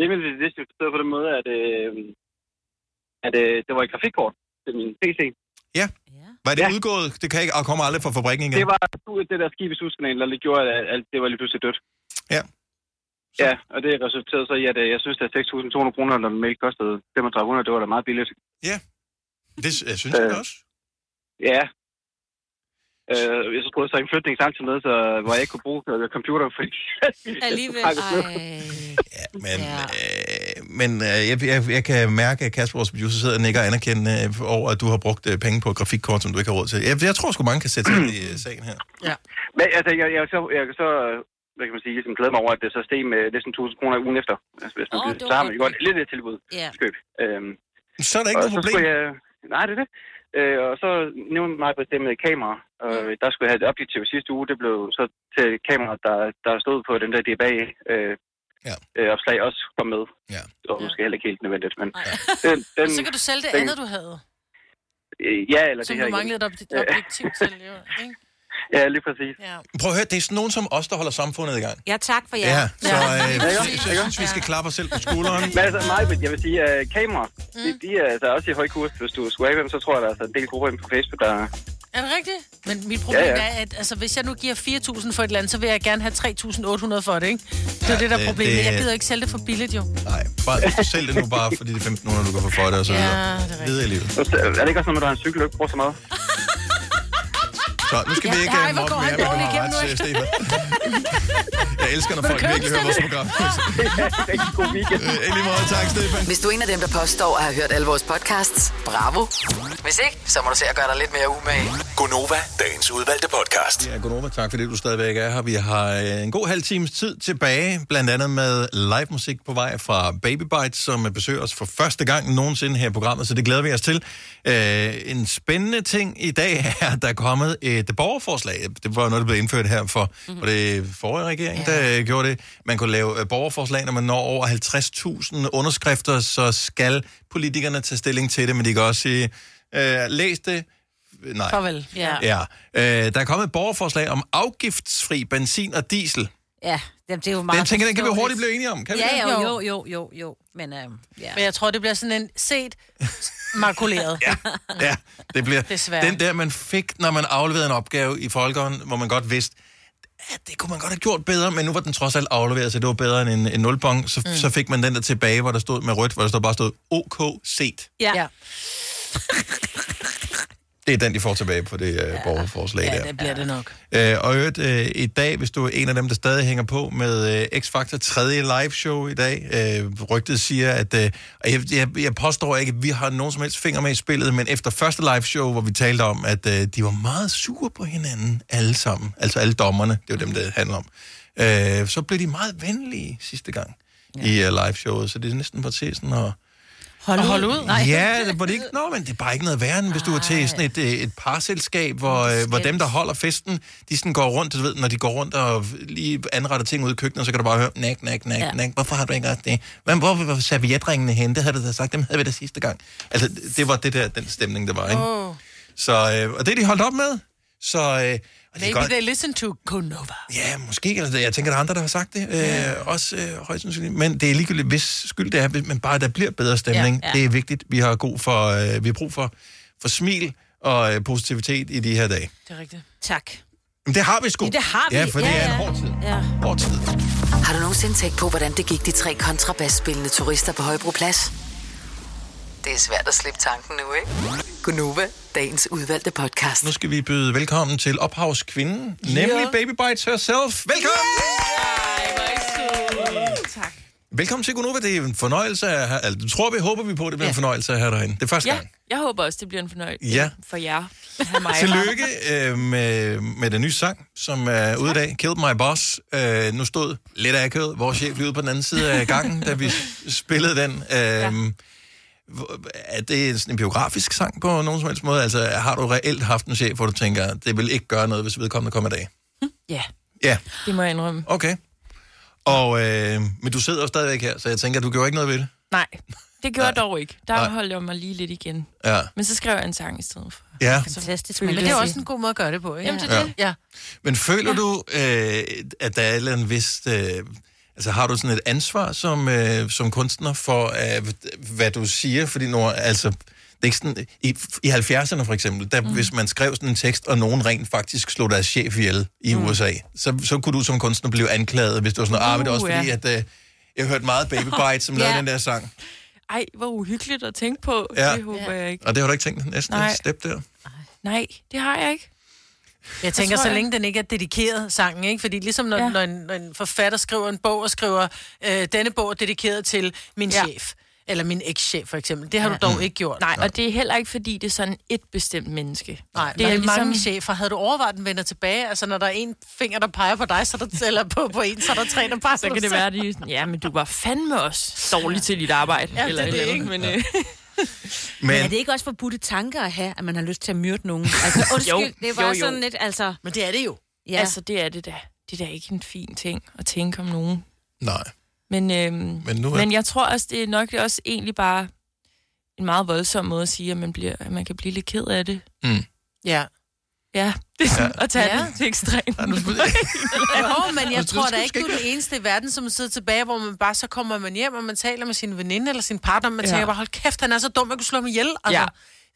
Limited edition forstået på den måde, at, øh, at øh, det var et grafikkort til min PC. Ja. Var det ja. udgået? Det kan ikke og kommer aldrig fra fabrikken igen. Det var det der skib i Suskanalen, der gjorde, at alt det var lige pludselig dødt. Ja. Ja, og det resulterede så i, at øh, jeg synes, at 6.200 kroner, når den mail kostede 3500, det var da meget billigt. Ja. Det jeg synes jeg også. Ja. Øh, jeg så prøvede så en flytning samtidig med, så, hvor jeg ikke kunne bruge øh, computer, fordi... Alligevel, Ja, men ja. Øh, men øh, jeg, jeg, jeg kan mærke, at Kasper, vores producer, sidder og nikker anerkendende øh, over, at du har brugt øh, penge på et grafikkort, som du ikke har råd til. Jeg, jeg tror sgu, mange kan sætte sig ind i øh, sagen her. Ja. Men altså, jeg, jeg, så, jeg kan så, hvad kan man sige, ligesom glæde mig over, at det så steg med næsten 1000 kroner ugen efter. Altså, hvis man Åh, oh, det var så har man godt. jo godt lidt et tilbud. Ja. Køb. Øhm, så er der ikke og noget problem. Jeg, nej, det er det. Øh, og så nævnte mig på det med kamera. Og der skulle jeg have et objektiv sidste uge. Det blev så til kamera, der, der stod på den der DBA øh, ja. øh, opslag også kom med. Ja. Det var måske heller ikke helt nødvendigt, men... Den, den, Og så kan du sælge det den, andet, du havde. Øh, ja, eller Som det her du igen. manglede et ob- objektiv til, jo. Ikke? Ja, lige præcis. Ja. Prøv at høre, det er sådan nogen som os, der holder samfundet i gang. Ja, tak for jer. Ja, så øh, Ja, jeg, ja. synes, jeg synes, vi skal klappe os selv på skulderen. Men altså, mig, jeg vil sige, uh, kamera, mm. de, de er altså også i høj kurs. Hvis du skulle have dem, så tror jeg, der er altså en del grupper på Facebook, der... Er det rigtigt? Men mit problem Ja, ja, er, at altså, hvis jeg nu giver 4.000 for et land, så vil jeg gerne have 3.800 for det, ikke? Det er Ja, det, der er det- problemet. det- Jeg gider ikke sælge det for billigt, jo. Nej, bare sælg det nu bare, fordi det er 1500, du kan få for det, og så Ja, videre. det er rigtigt. Videre i livet. Er det ikke også noget med, at du har en cykel, du ikke bruger så meget? Så. Nu skal Ja, vi ikke ej, øh, hvor mobbe går han dårligt ret Stefan. Jeg elsker, når folk virkelig hører vores program. Rigtig. Øh, måde, tak, Stefan. Hvis du er en af dem, der påstår at have hørt alle vores podcasts, bravo. Hvis ikke, så må du se at gøre dig lidt mere umage. Gonova, dagens udvalgte podcast. Ja, godnova, tak fordi du stadigvæk er her. Vi har øh, en god halv times tid tilbage, blandt andet med live musik på vej fra Baby Bites, som besøger os for første gang nogensinde her i programmet, så det glæder vi os til. Øh, en spændende ting i dag er, at der er kommet et borgerforslag. Det var noget, der blev indført her for, mm-hmm. var det forrige regering, der øh, gjorde det. Man kunne lave øh, borgerforslag, når man når over 50.000 underskrifter, så skal politikerne tage stilling til det, men de kan også sige, øh, læs det, Nej. Farvel. Ja. Ja. Øh, der er kommet et borgerforslag om afgiftsfri benzin og diesel. Ja, det, det er jo meget Den tænker, den kan vi hurtigt blive enige om. Kan vi ja, det? jo, jo, jo, jo, jo. Men, øh, ja. Men jeg tror, det bliver sådan en set makuleret. ja. Ja, det bliver Desværre. den der, man fik, når man afleverede en opgave i folkehånd, hvor man godt vidste, at det kunne man godt have gjort bedre, men nu var den trods alt afleveret, så det var bedre end en, en nulbong. Så, mm. så fik man den der tilbage, hvor der stod med rødt, hvor der stod bare stod OK set. Ja. ja. Det er den, de får tilbage på det uh, borgerforslag der. Ja, det bliver det nok. Øh, og i øvrigt, øh, i dag, hvis du er en af dem, der stadig hænger på med øh, X-Factor tredje live show i dag, øh, rygtet siger, at øh, jeg, jeg, jeg påstår ikke, at vi har nogen som helst finger med i spillet, men efter første live show, hvor vi talte om, at øh, de var meget sure på hinanden alle sammen, altså alle dommerne, det er jo dem, det handler om, Øh, så blev de meget venlige sidste gang ja. i uh, liveshowet, så det er næsten på til sådan at... Hold ud. Hold ud. Nej. Ja, det, var det ikke, nå, men det er bare ikke noget værre, end hvis du er til sådan et, øh, et parselskab, hvor, øh, hvor dem, der holder festen, de sådan går rundt, du ved, når de går rundt og lige anretter ting ud i køkkenet, så kan du bare høre, nak, nak, nak, Ja. nak, hvorfor har du ikke gjort det? Men hvor var servietringene henne? Det havde du da sagt, dem havde vi da sidste gang. Altså, det var det der, den stemning, der var, ikke? Oh. Så, øh, og det er de holdt op med. Så, øh, og det Maybe godt, they listen to Gonova. Ja, måske. Altså, jeg tænker, der er andre, der har sagt det. Øh, også øh, højst sandsynligt. Men det er ligegyldigt, hvis skyld det er, men bare der bliver bedre stemning. Ja. ja. Det er vigtigt. Vi har, god for, øh, vi har brug for, for smil og øh, positivitet i de her dage. Det er rigtigt. Tak. Men det har vi sgu. Ja, det har vi. Ja, for det Ja, er en ja. hård tid. Ja. Hård tid. Har du nogensinde tænkt på, hvordan det gik de tre kontrabasspillende turister på Højbroplads? Det er svært at slippe tanken nu, ikke? Gunova, dagens udvalgte podcast. Nu skal vi byde velkommen til ophavskvinden, nemlig Baby Bites herself. Velkommen! Tak. Velkommen til Gunova. Det er en fornøjelse at have, altså, tror vi, håber vi på, at det bliver en fornøjelse at have dig herinde. Det er første Ja, gang. jeg håber også, det bliver en fornøjelse Ja. for jer. have mig. Tillykke øh, med, med den nye sang, som er ude i dag. Killed My Boss. Øh, nu stod lidt akavet vores chef lige ude på den anden side af gangen, da vi spillede den. Øh, ja. Er det sådan en biografisk sang på nogen som helst måde? Altså, har du reelt haft en chef, hvor du tænker, det vil ikke gøre noget, hvis vedkommende kommer i dag? Ja, Ja, det må jeg indrømme. okay. Og, øh, men du sidder jo stadigvæk her, så jeg tænker, du gjorde ikke noget ved det. Nej, det gjorde jeg dog ikke. Der Nej. holdt jeg mig lige lidt igen. Ja. Men så skrev jeg en sang i stedet for. Ja. Fantastisk. Men det er også en god måde at gøre det på, ikke? Jamen, det er Ja. det. Ja. Men føler du, øh, at der er andet vist... Øh, altså har du sådan et ansvar som, øh, som kunstner for, øh, hvad du siger? Fordi nu, altså, det er ikke sådan, i, I 70'erne for eksempel, der, mm. hvis man skrev sådan en tekst, og nogen rent faktisk slog deres chef ihjel i mm. USA, så, så kunne du som kunstner blive anklaget, hvis det var sådan ah, men det er også Uh, fordi, ja. at øh, jeg hørte meget Baby Bite, som Ja. lavede den der sang. Ej, hvor uhyggeligt at tænke på. Ja. Det håber jeg ikke. Og det har du ikke tænkt næsten Nej. et step der? Nej, det har jeg ikke. Jeg tænker, tror, så jeg- længe den ikke er dedikeret, sangen, ikke? Fordi ligesom når, ja. Ja. når, en, når en forfatter skriver en bog og skriver, øh, denne bog er dedikeret til min ja. Ja. chef, eller min ekschef for eksempel. Det har Ja. du dog ikke gjort. Nej, og det er heller ikke, fordi det er sådan et bestemt menneske. Nej, det det er ligesom- mange chefer. Havde du overvejet, den vender tilbage? Altså, når der er en finger, der peger på dig, så er der, eller på, på en, så er der tre, der peger Så kan det være, at de er ja, men du var fandme også dårlig til dit arbejde. Ja, det eller er et det, ikke? Men, øh, Men, Men, er det ikke også forbudte tanker at have, at man har lyst til at myrde nogen? Altså, undskyld, Jo, det er bare jo, jo. sådan lidt, altså... Men det er det jo. Ja. altså, det er det da. Det er da ikke en fin ting at tænke om nogen. nej. Men, øhm, Men nu er- men jeg tror også, det er nok også egentlig bare en meget voldsom måde at sige, at man, bliver, at man kan blive lidt ked af det. Mm. Ja. Ja, det er sådan Ja. at tage Ja. det til ekstremt. Jo, men jeg tror da ikke, du er den eneste i verden, som sidder tilbage, hvor man bare så kommer man hjem, og man taler med sin veninde eller sin partner, og man Ja. tænker bare, hold kæft, han er så dum, jeg kunne slå ham ihjel. Altså, Ja.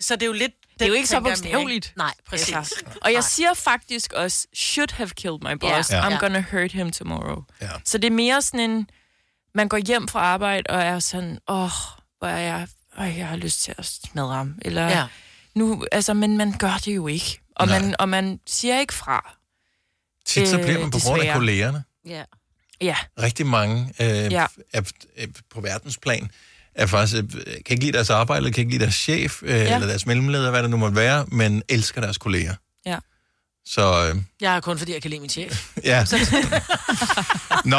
Så det er jo lidt... Det er jo ikke så bogstaveligt. Nej, præcis. Altså. Og jeg siger faktisk også, should have killed my boss. Ja. I'm Ja. gonna hurt him tomorrow. Ja. Så det er mere sådan en, man går hjem fra arbejde og er sådan, åh, oh, hvor er jeg, øh, jeg har lyst til at smadre ham. Eller Ja. ja. nu, altså, men man gør det jo ikke. Og, Nej. man, og man siger ikke fra. Tit så Øh, bliver man på grund af kollegerne. Ja. Ja. rigtig mange øh, ja. Er, er på verdensplan er faktisk, øh, kan ikke lide deres arbejde, eller kan ikke lide deres chef, øh, ja. Ja. eller deres mellemleder, hvad det nu måtte være, men elsker deres kolleger. Ja. Så øh, Jeg er kun fordi, jeg kan lide min chef. ja. Nå,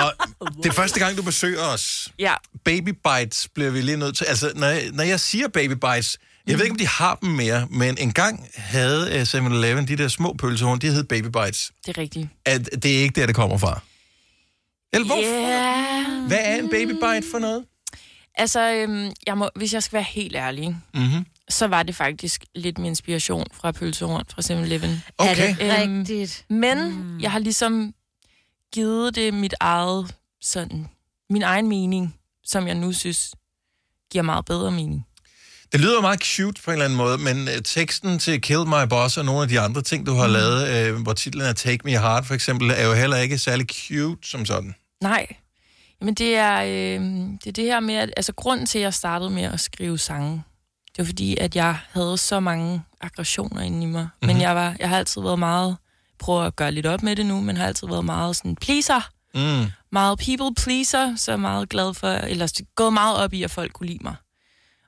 det er første gang, du besøger os. Ja. Baby bites bliver vi lige nødt til. Altså, når jeg, når jeg siger baby bites, jeg ved ikke, om de har dem mere, men engang havde uh, 7-Eleven de der små pølsehorn, de hed baby bites. Det er rigtigt. At, det er ikke der, det kommer fra. Eller hvorfor? Yeah. Hvad er en baby bite for noget? Altså, øhm, jeg må, hvis jeg skal være helt ærlig, Mm-hmm. så var det faktisk lidt min inspiration fra pølsehorn fra 7-Eleven. Okay. Er det rigtigt? Men mm. jeg har ligesom givet det mit eget, sådan, min egen mening, som jeg nu synes giver meget bedre mening. Det lyder meget cute på en eller anden måde, men uh, teksten til Kill My Boss og nogle af de andre ting, du har mm. lavet, uh, hvor titlen er Take Me Heart for eksempel, er jo heller ikke særlig cute som sådan. Nej, men det er, øh, det er det her med, at altså grunden til, at jeg startede med at skrive sange, det var fordi, at jeg havde så mange aggressioner inde i mig. Mm-hmm. Men jeg, var, jeg har altid været meget, prøver at gøre lidt op med det nu, men har altid været meget sådan pleaser. Mm. Meget people pleaser, så meget glad for, eller gået meget op i, at folk kunne lide mig.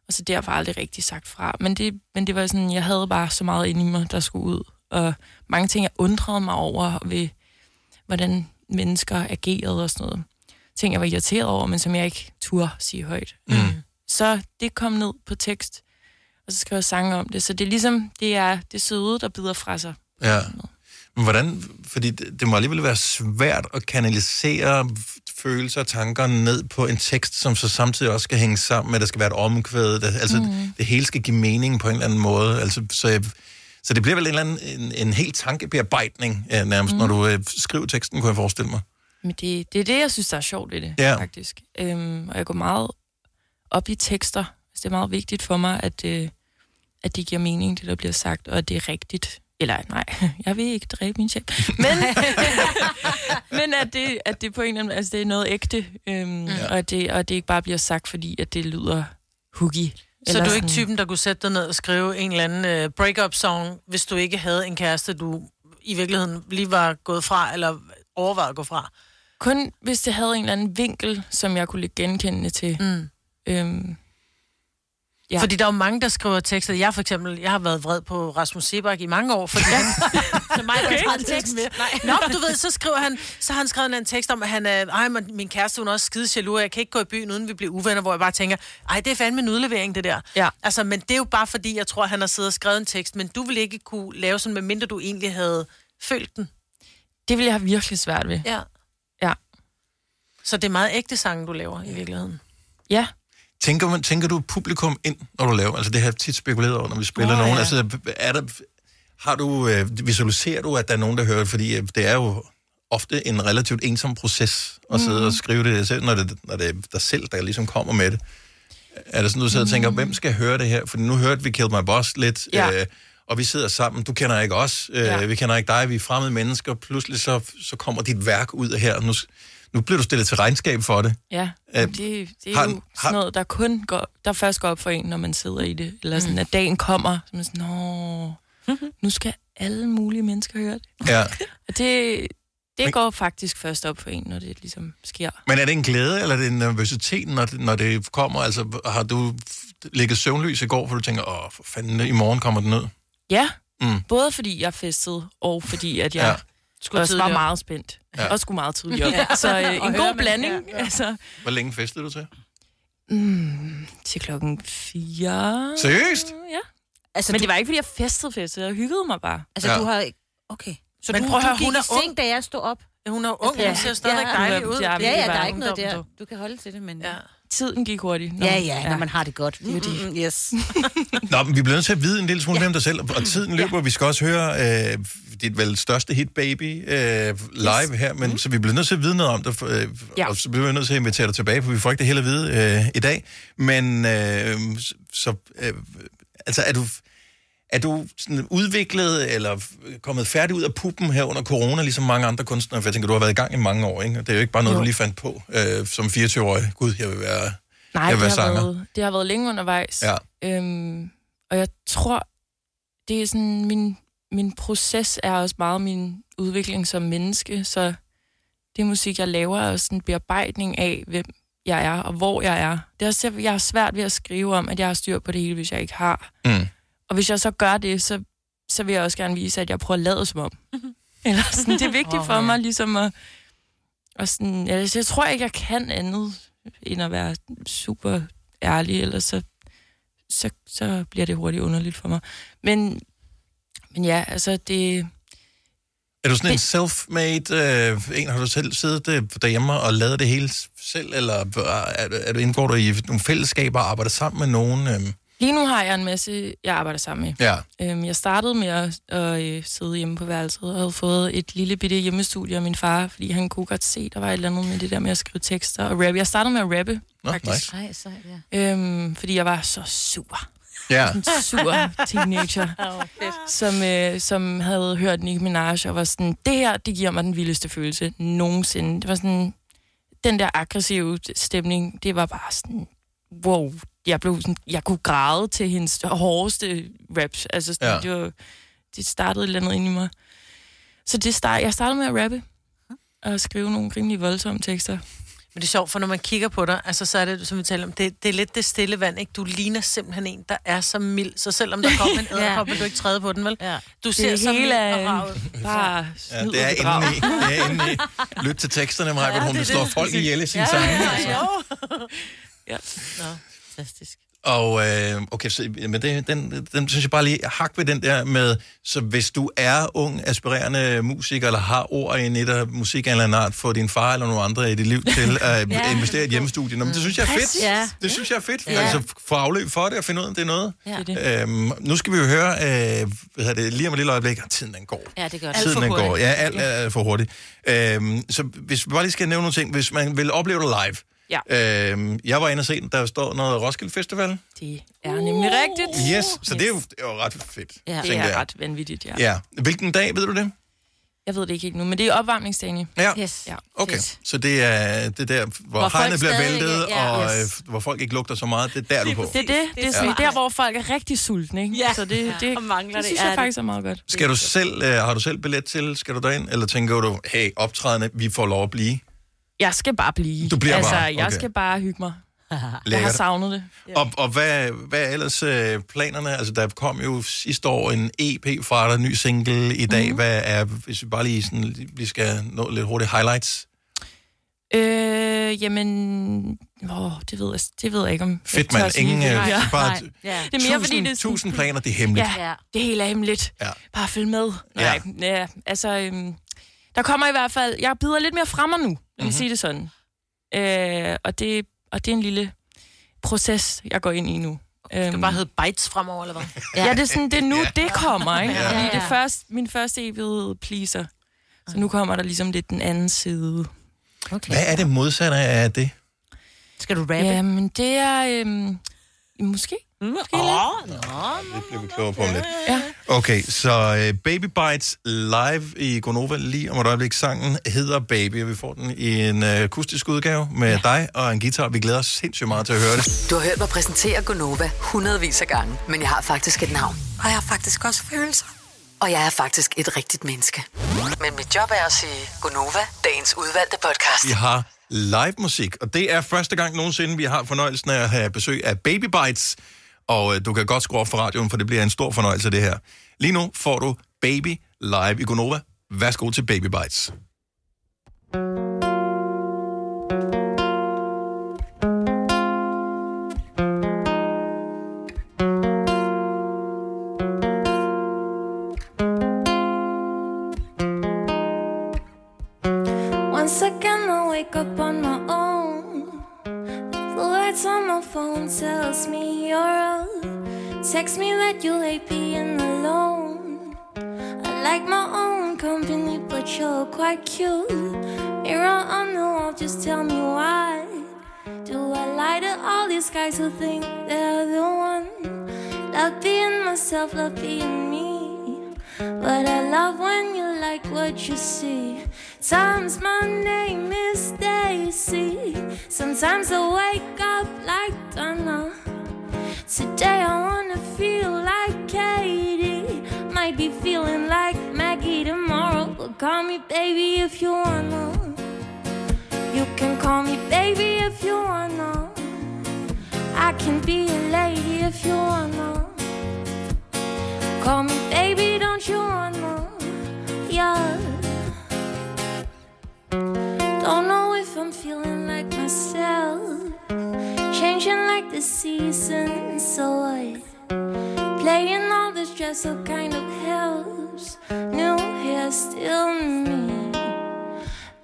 Og så derfor aldrig rigtig sagt fra. Men det, men det var sådan, jeg havde bare så meget inde i mig, der skulle ud. Og mange ting, jeg undrede mig over ved, hvordan mennesker agerede og sådan noget. Ting, jeg var irriteret over, men som jeg ikke turde sige højt. Mm. Så det kom ned på tekst, og så skrev jeg sange om det. Så det er ligesom, det er det søde, der bider fra sig. Ja. Men hvordan, fordi det, det må alligevel være svært at kanalisere følelser og tanker ned på en tekst, som så samtidig også skal hænge sammen med, at der skal være et omkvæd, der, altså mm. det hele skal give mening på en eller anden måde. Altså, så, jeg, så det bliver vel en, eller anden, en, en helt tankebearbejdning øh, nærmest, mm. når du øh, skriver teksten, kunne jeg forestille mig. Men det, det er det, jeg synes, der er sjovt ved det, Ja. faktisk. Øhm, og jeg går meget op i tekster. Altså, det er meget vigtigt for mig, at, øh, at det giver mening, det der bliver sagt, og at det er rigtigt. Eller nej, jeg vil ikke dræbe min chef. Men, men at, det, at det på en eller anden altså det er noget ægte, øhm, ja. og, det, og det ikke bare bliver sagt, fordi at det lyder hooky. Så du er ikke typen, der kunne sætte dig ned og skrive en eller anden uh, break-up-song, hvis du ikke havde en kæreste, du i virkeligheden lige var gået fra, eller overvejet at gå fra? Kun hvis det havde en eller anden vinkel, som jeg kunne lægge genkendende til. Mm. Øhm, Ja. Fordi der er jo mange, der skriver tekster. Jeg for eksempel, jeg har været vred på Rasmus Sebak i mange år, fordi han... så mig, Okay. okay. tekst mere. Nå, men du ved, så skriver han, så har han skrevet en tekst om, at han er, ej, min kæreste, hun er også skide jaloux, og jeg kan ikke gå i byen, uden vi bliver uvenner, hvor jeg bare tænker, ej, det er fandme en udlevering, det der. Ja. Altså, men det er jo bare fordi, jeg tror, han har siddet og skrevet en tekst, men du ville ikke kunne lave sådan, medmindre du egentlig havde følt den. Det ville jeg have virkelig svært ved. Ja. Ja. Så det er meget ægte sange, du laver i virkeligheden. Ja. Tænker, man, tænker du publikum ind, når du laver? Altså det har jeg tit spekuleret over, når vi spiller oh, nogen. ja. Altså er der, har du, øh, visualiserer du, at der er nogen, der hører det? Fordi øh, det er jo ofte en relativt ensom proces at sidde Mhm. og skrive det selv, når det, når det er dig selv, der ligesom kommer med det. Er det sådan, du sidder og tænker, hvem skal høre det her? For nu hørte vi Kill My Boss lidt, Mhm. Ja. øh, og vi sidder sammen. Du kender ikke os, øh, Ja. vi kender ikke dig, vi er fremmede mennesker. Pludselig så, så kommer dit værk ud af her. Nu, nu bliver du stillet til regnskab for det. Ja, Øh, det, det er har- jo sådan noget, der kun går, der først går op for en, når man sidder i det. Eller sådan, mm. at dagen kommer, så man sådan, Nå, nu skal alle mulige mennesker høre det. Ja. Og det, det går faktisk først op for en, når det ligesom sker. Men er det en glæde, eller er det en nervøsitet, når det, når det kommer? Altså, har du ligget søvnløs i går, for du tænker, åh, for fanden, i morgen kommer den ned? Ja, Mm. både fordi jeg festede, og fordi at jeg Ja. Skulle også var meget spændt. Ja. Ja. Og skulle meget tidligt op. Ja. Så øh, en god blanding. ja. Altså, Hvor længe festede du til? mm, til klokken fire. Seriøst? Ja. Altså, Men du- det var ikke, fordi jeg festede festede. Jeg hyggede mig bare. Altså, Ja. du har... Okay. Så Men du, prøv at høre, hun er seng, ung. da jeg stod op? Ja, hun er ung, Ja. hun ser stadigvæk Ja. dejlig ud. Ja, Ja, ja, der er ikke noget der. du. Du kan holde til det, men... Ja. Tiden gik hurtigt. Nå. Ja, ja, når man har det godt. Det er det. Mm, yes. Nå, men vi bliver nødt til at vide en lille smule mere om dig selv, og tiden løber. Vi skal også høre øh, dit vel største hit, Baby, øh, live her, men så vi bliver nødt til at vide noget om det, øh, Ja. og så bliver vi nødt til at invitere dig tilbage, for vi får ikke det hele at vide øh, i dag. Men øh, så, øh, altså er du... Er du sådan udviklet eller kommet færdig ud af puppen her under corona, ligesom mange andre kunstnere? For jeg tænker, du har været i gang i mange år, ikke? Og det er jo ikke bare noget, Jo. du lige fandt på øh, som 24-årig. Gud, jeg vil være, Nej, jeg vil det være har, sanger. været, det har været længe undervejs. Ja. Øhm, og jeg tror, det er sådan, min, min proces er også meget min udvikling som menneske, så det musik, jeg laver, er også en bearbejdning af, hvem jeg er og hvor jeg er. Det er også, jeg har svært ved at skrive om, at jeg har styr på det hele, hvis jeg ikke har. Mm. Og hvis jeg så gør det, så, så vil jeg også gerne vise, at jeg prøver at lade som om. Eller sådan, det er vigtigt for mig ligesom at... Og sådan, jeg, jeg tror ikke, jeg kan andet, end at være super ærlig, eller så, så, så bliver det hurtigt underligt for mig. Men, men ja, altså det... Er du sådan en self-made øh, en? Har du selv siddet øh, derhjemme og lavet det hele selv, eller er, du- er du, indgår du i nogle fællesskaber og arbejder sammen med nogen? Øh? Lige nu har jeg en masse, jeg arbejder sammen med. Ja. Øhm, jeg startede med at, at øh, sidde hjemme på værelset og havde fået et lille bitte hjemmestudie af min far, fordi han kunne godt se, der var et eller andet med det der med at skrive tekster og rappe. Jeg startede med at rappe, Nå, faktisk. nice. Sejt, ja. Øhm, fordi jeg var så sur. Ja. En sur teenager, som, øh, som havde hørt Nicki Minaj og var sådan, det her, det giver mig den vildeste følelse nogensinde. Det var sådan, den der aggressive stemning, det var bare sådan, wow. Jeg, blev sådan, jeg kunne græde til hendes hårdeste raps. Altså sådan, Ja. ja. det, var, det startede et eller andet ind i mig. Så det start, jeg startede med at rappe og skrive nogle rimelig voldsomme tekster. Men det er sjovt, for når man kigger på dig, altså så er det, som vi taler om, det, det er lidt det stille vand, ikke? Du ligner simpelthen en, der er så mild, så selvom der kommer en æderkop, vil du ikke træde på den, vel? Ja. Du ser Det så hele mild og bare Ja, det er inde i. Det er inde i. Lyt til teksterne, Maja, ja, hun det slår det. folk ihjel i sin Ja, sang. ja, altså. jo. ja. Nå, fantastisk. Og øh, okay, så, men det, den, den synes jeg bare lige hak ved den der med, så hvis du er ung, aspirerende musiker, eller har ord i en et af musik af en eller anden art, få din far eller nogle andre i dit liv til at Ja. investere i et hjemmestudie. Nå, men det synes jeg er fedt. Ja. Det synes jeg er fedt. Ja. Altså få afløb for det og finde ud af, om det er noget. Ja. Det Øhm, nu skal vi jo høre, øh, hvad hedder det, lige om et lille øjeblik, Ah, tiden den går. Ja, det gør Tiden den går. Ja, alt er for hurtigt. Øhm, så hvis vi bare lige skal nævne nogle ting. Hvis man vil opleve det live. Ja. Øhm, jeg var inde og se der står noget Roskilde Festival. Det er nemlig rigtigt. Yes, så det er jo, det er jo ret fedt. Ja, det er jeg. ret vanvittigt, ja. Ja. Hvilken dag, ved du det? Jeg ved det ikke helt nu, men det er opvarmningsdagen. Ja. Yes. ja. Okay, så det er det er der, hvor, Hvor hegnet bliver væltet, ja. og Yes. øh, hvor folk ikke lugter så meget. Det er der, du på. Det er det. Det er sådan, Ja. der, hvor folk er rigtig sultne, ikke? Ja. Så det, det, Og mangler det det. synes Ja, jeg det- faktisk er meget godt. Skal du selv, øh, har du selv billet til, skal du derind, eller tænker du, hey, optrædende, vi får lov at blive? Jeg skal bare blive. Du bliver altså, bare? jeg Okay. skal bare hygge mig. Jeg har Lækkert. savnet det. Og, og hvad, hvad er ellers øh, planerne? Altså, der kom jo sidste år en EP fra dig, en ny single i dag. Mm. Hvad er, hvis vi bare lige sådan, lige skal nå lidt hurtigt highlights? Øh, jamen... Åh, det ved jeg, det ved jeg ikke, om Fedt, jeg mand. Ingen, det. øh, Ja. bare Nej. t- Det er mere, fordi tusind, det er sådan- tusind planer, det er hemmeligt. Ja, det hele er hemmeligt. Ja. Bare følg med. Nej, ja. altså... Øhm, der kommer i hvert fald... Jeg bider lidt mere fremme nu, lad mig Mhm. sige det sådan. Øh, og, det, og det er en lille proces, jeg går ind i nu. Øhm, Det skal bare hedde Bites fremover, eller hvad? Ja, ja det er sådan, det er nu, ja. det kommer, ikke? Ja. Ja. Fordi det ja. første, min første EP hed Pleaser. Så nu kommer der ligesom lidt den anden side. Okay. Hvad er det modsatte af det? Skal du rappe? Jamen, det er... Øhm, måske. Måske Åh, lidt. Det bliver vi klogere på om lidt. Ja. Okay, så uh, Baby Bites live i Gonova lige om et øjeblik. Sangen hedder Baby, og vi får den i en uh, akustisk udgave med ja. dig og en guitar. Vi glæder os sindssygt meget til at høre det. Du har hørt mig præsentere Gonova hundredvis af gange, men jeg har faktisk et navn. Og jeg har faktisk også følelser. Og jeg er faktisk et rigtigt menneske. Men mit job er at sige Gonova, dagens udvalgte podcast. Vi har live musik, og det er første gang nogensinde, vi har fornøjelsen af at have besøg af Baby Bites. Og øh, du kan godt skrue op for radioen, for det bliver en stor fornøjelse det her. Lige nu får du Baby live i Gonova. Værsgo til Baby Bites. Once you hate being alone. I like my own company, but you're quite cute. Mirror on the wall, just tell me why. Do I lie to all these guys who think they're the one? Love being myself, love being me. But I love when you like what you see. Times my name is Daisy. Sometimes I wake up like Donna. Today I wanna feel like Katie. Might be feeling like Maggie tomorrow. But call me baby if you wanna. You can call me baby if you wanna. I can be a lady if you wanna. Call me baby, don't you wanna? Yeah. Don't know if I'm feeling like myself. Changing like the seasons, so what? Playing all this dress up kind of helps. New hair, still me.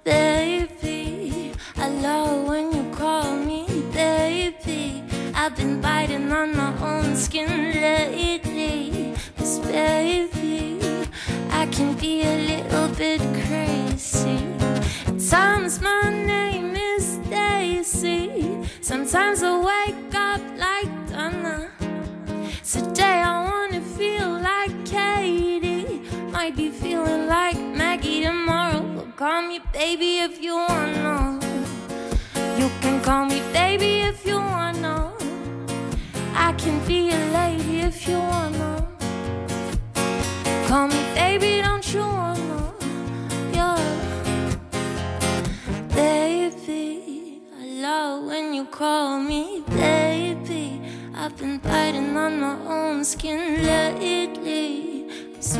Baby, I love when you call me baby. I've been biting on my own skin lately. Cause baby, I can be a little bit crazy. At times my name is Daisy. Sometimes I wake up like Donna. Today I wanna feel like Katie. Might be feeling like Maggie tomorrow. Call me baby if you wanna. You can call me baby if you wanna. I can be a lady if you wanna. Call me baby, call me baby. I've been biting on my own skin lately. 'Cause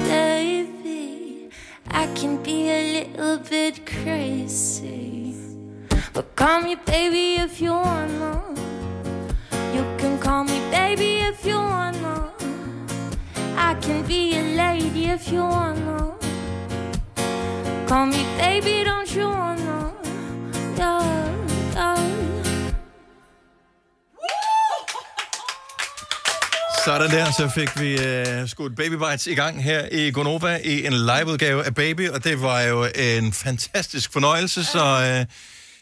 I can be a little bit crazy. But call me baby if you wanna. You can call me baby if you wanna. I can be a lady if you wanna. Call me baby, don't you wanna? Yeah, yeah. Sådan der, så fik vi uh, skudt Baby Bites i gang her i Gonova i en liveudgave af Baby, og det var jo en fantastisk fornøjelse, så uh,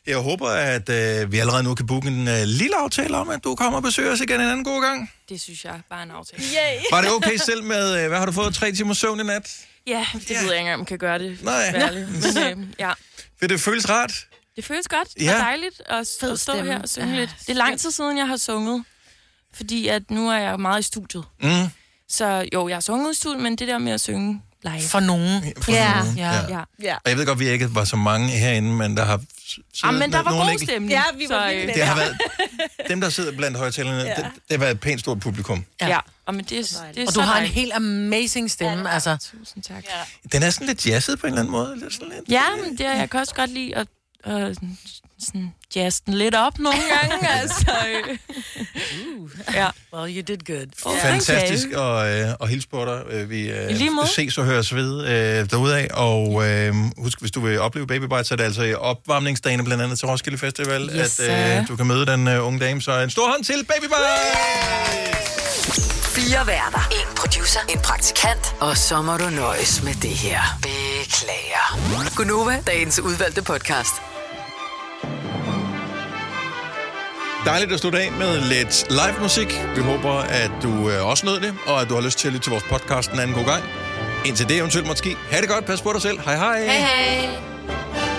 jeg håber, at uh, vi allerede nu kan booke en uh, lille aftale om, at du kommer og besøger os igen en anden god gang. Det synes jeg bare en aftale. Yay! Var det okay selv med, uh, hvad har du fået, tre timer søvn i nat? Ja, det ved jeg ikke engang, om kan gøre det. Nej. Men, øh, ja. Vil det føles rart? Det føles godt Ja. og dejligt at, at stå stemme. her og synge Ja. lidt. Det er lang tid siden, jeg har sunget, fordi at nu er jeg meget i studiet. Mm. Så jo, jeg har sunget i studiet, men det der med at synge live. For nogen. For Ja. nogen, ja. ja. ja. ja. Og jeg ved godt, vi ikke var så mange herinde, men der har Ah, men der var god ikke- stemning. Ja, vi var så, øh, med Det har været, dem, der sidder blandt højtalerne, ja. det, det har været et pænt stort publikum. Ja. ja. Og, men det, er, det er Og du har en helt amazing stemme, altså. Tusind tak. Den er sådan lidt jazzet på en eller anden måde. Lidt sådan lidt. Ja, men det, jeg kan også godt lide at øh, sådan jazz den lidt op nogle gange. altså, øh. ja. Well, you did good. Oh, Fantastisk at, øh, at hilse på dig. Øh, Vi øh, ses og høres ved øh, derudaf. Og øh, husk, hvis du vil opleve Baby Bites, så er det altså i opvarmningsdagene, blandt andet til Roskilde Festival, Yes, at øh, du kan møde den øh, unge dame. Så en stor hånd til Baby Bites! Fire værter. En producer. En praktikant. Og så må du nøjes med det her. Beklager. Gunova, dagens udvalgte podcast. Dejligt at slutte af med lidt live musik. Vi håber, at du øh, også nød det, og at du har lyst til at lytte til vores podcast en anden god gang. Indtil det eventuelt måske. Ha' det godt, pas på dig selv. Hej hej. Hej hej.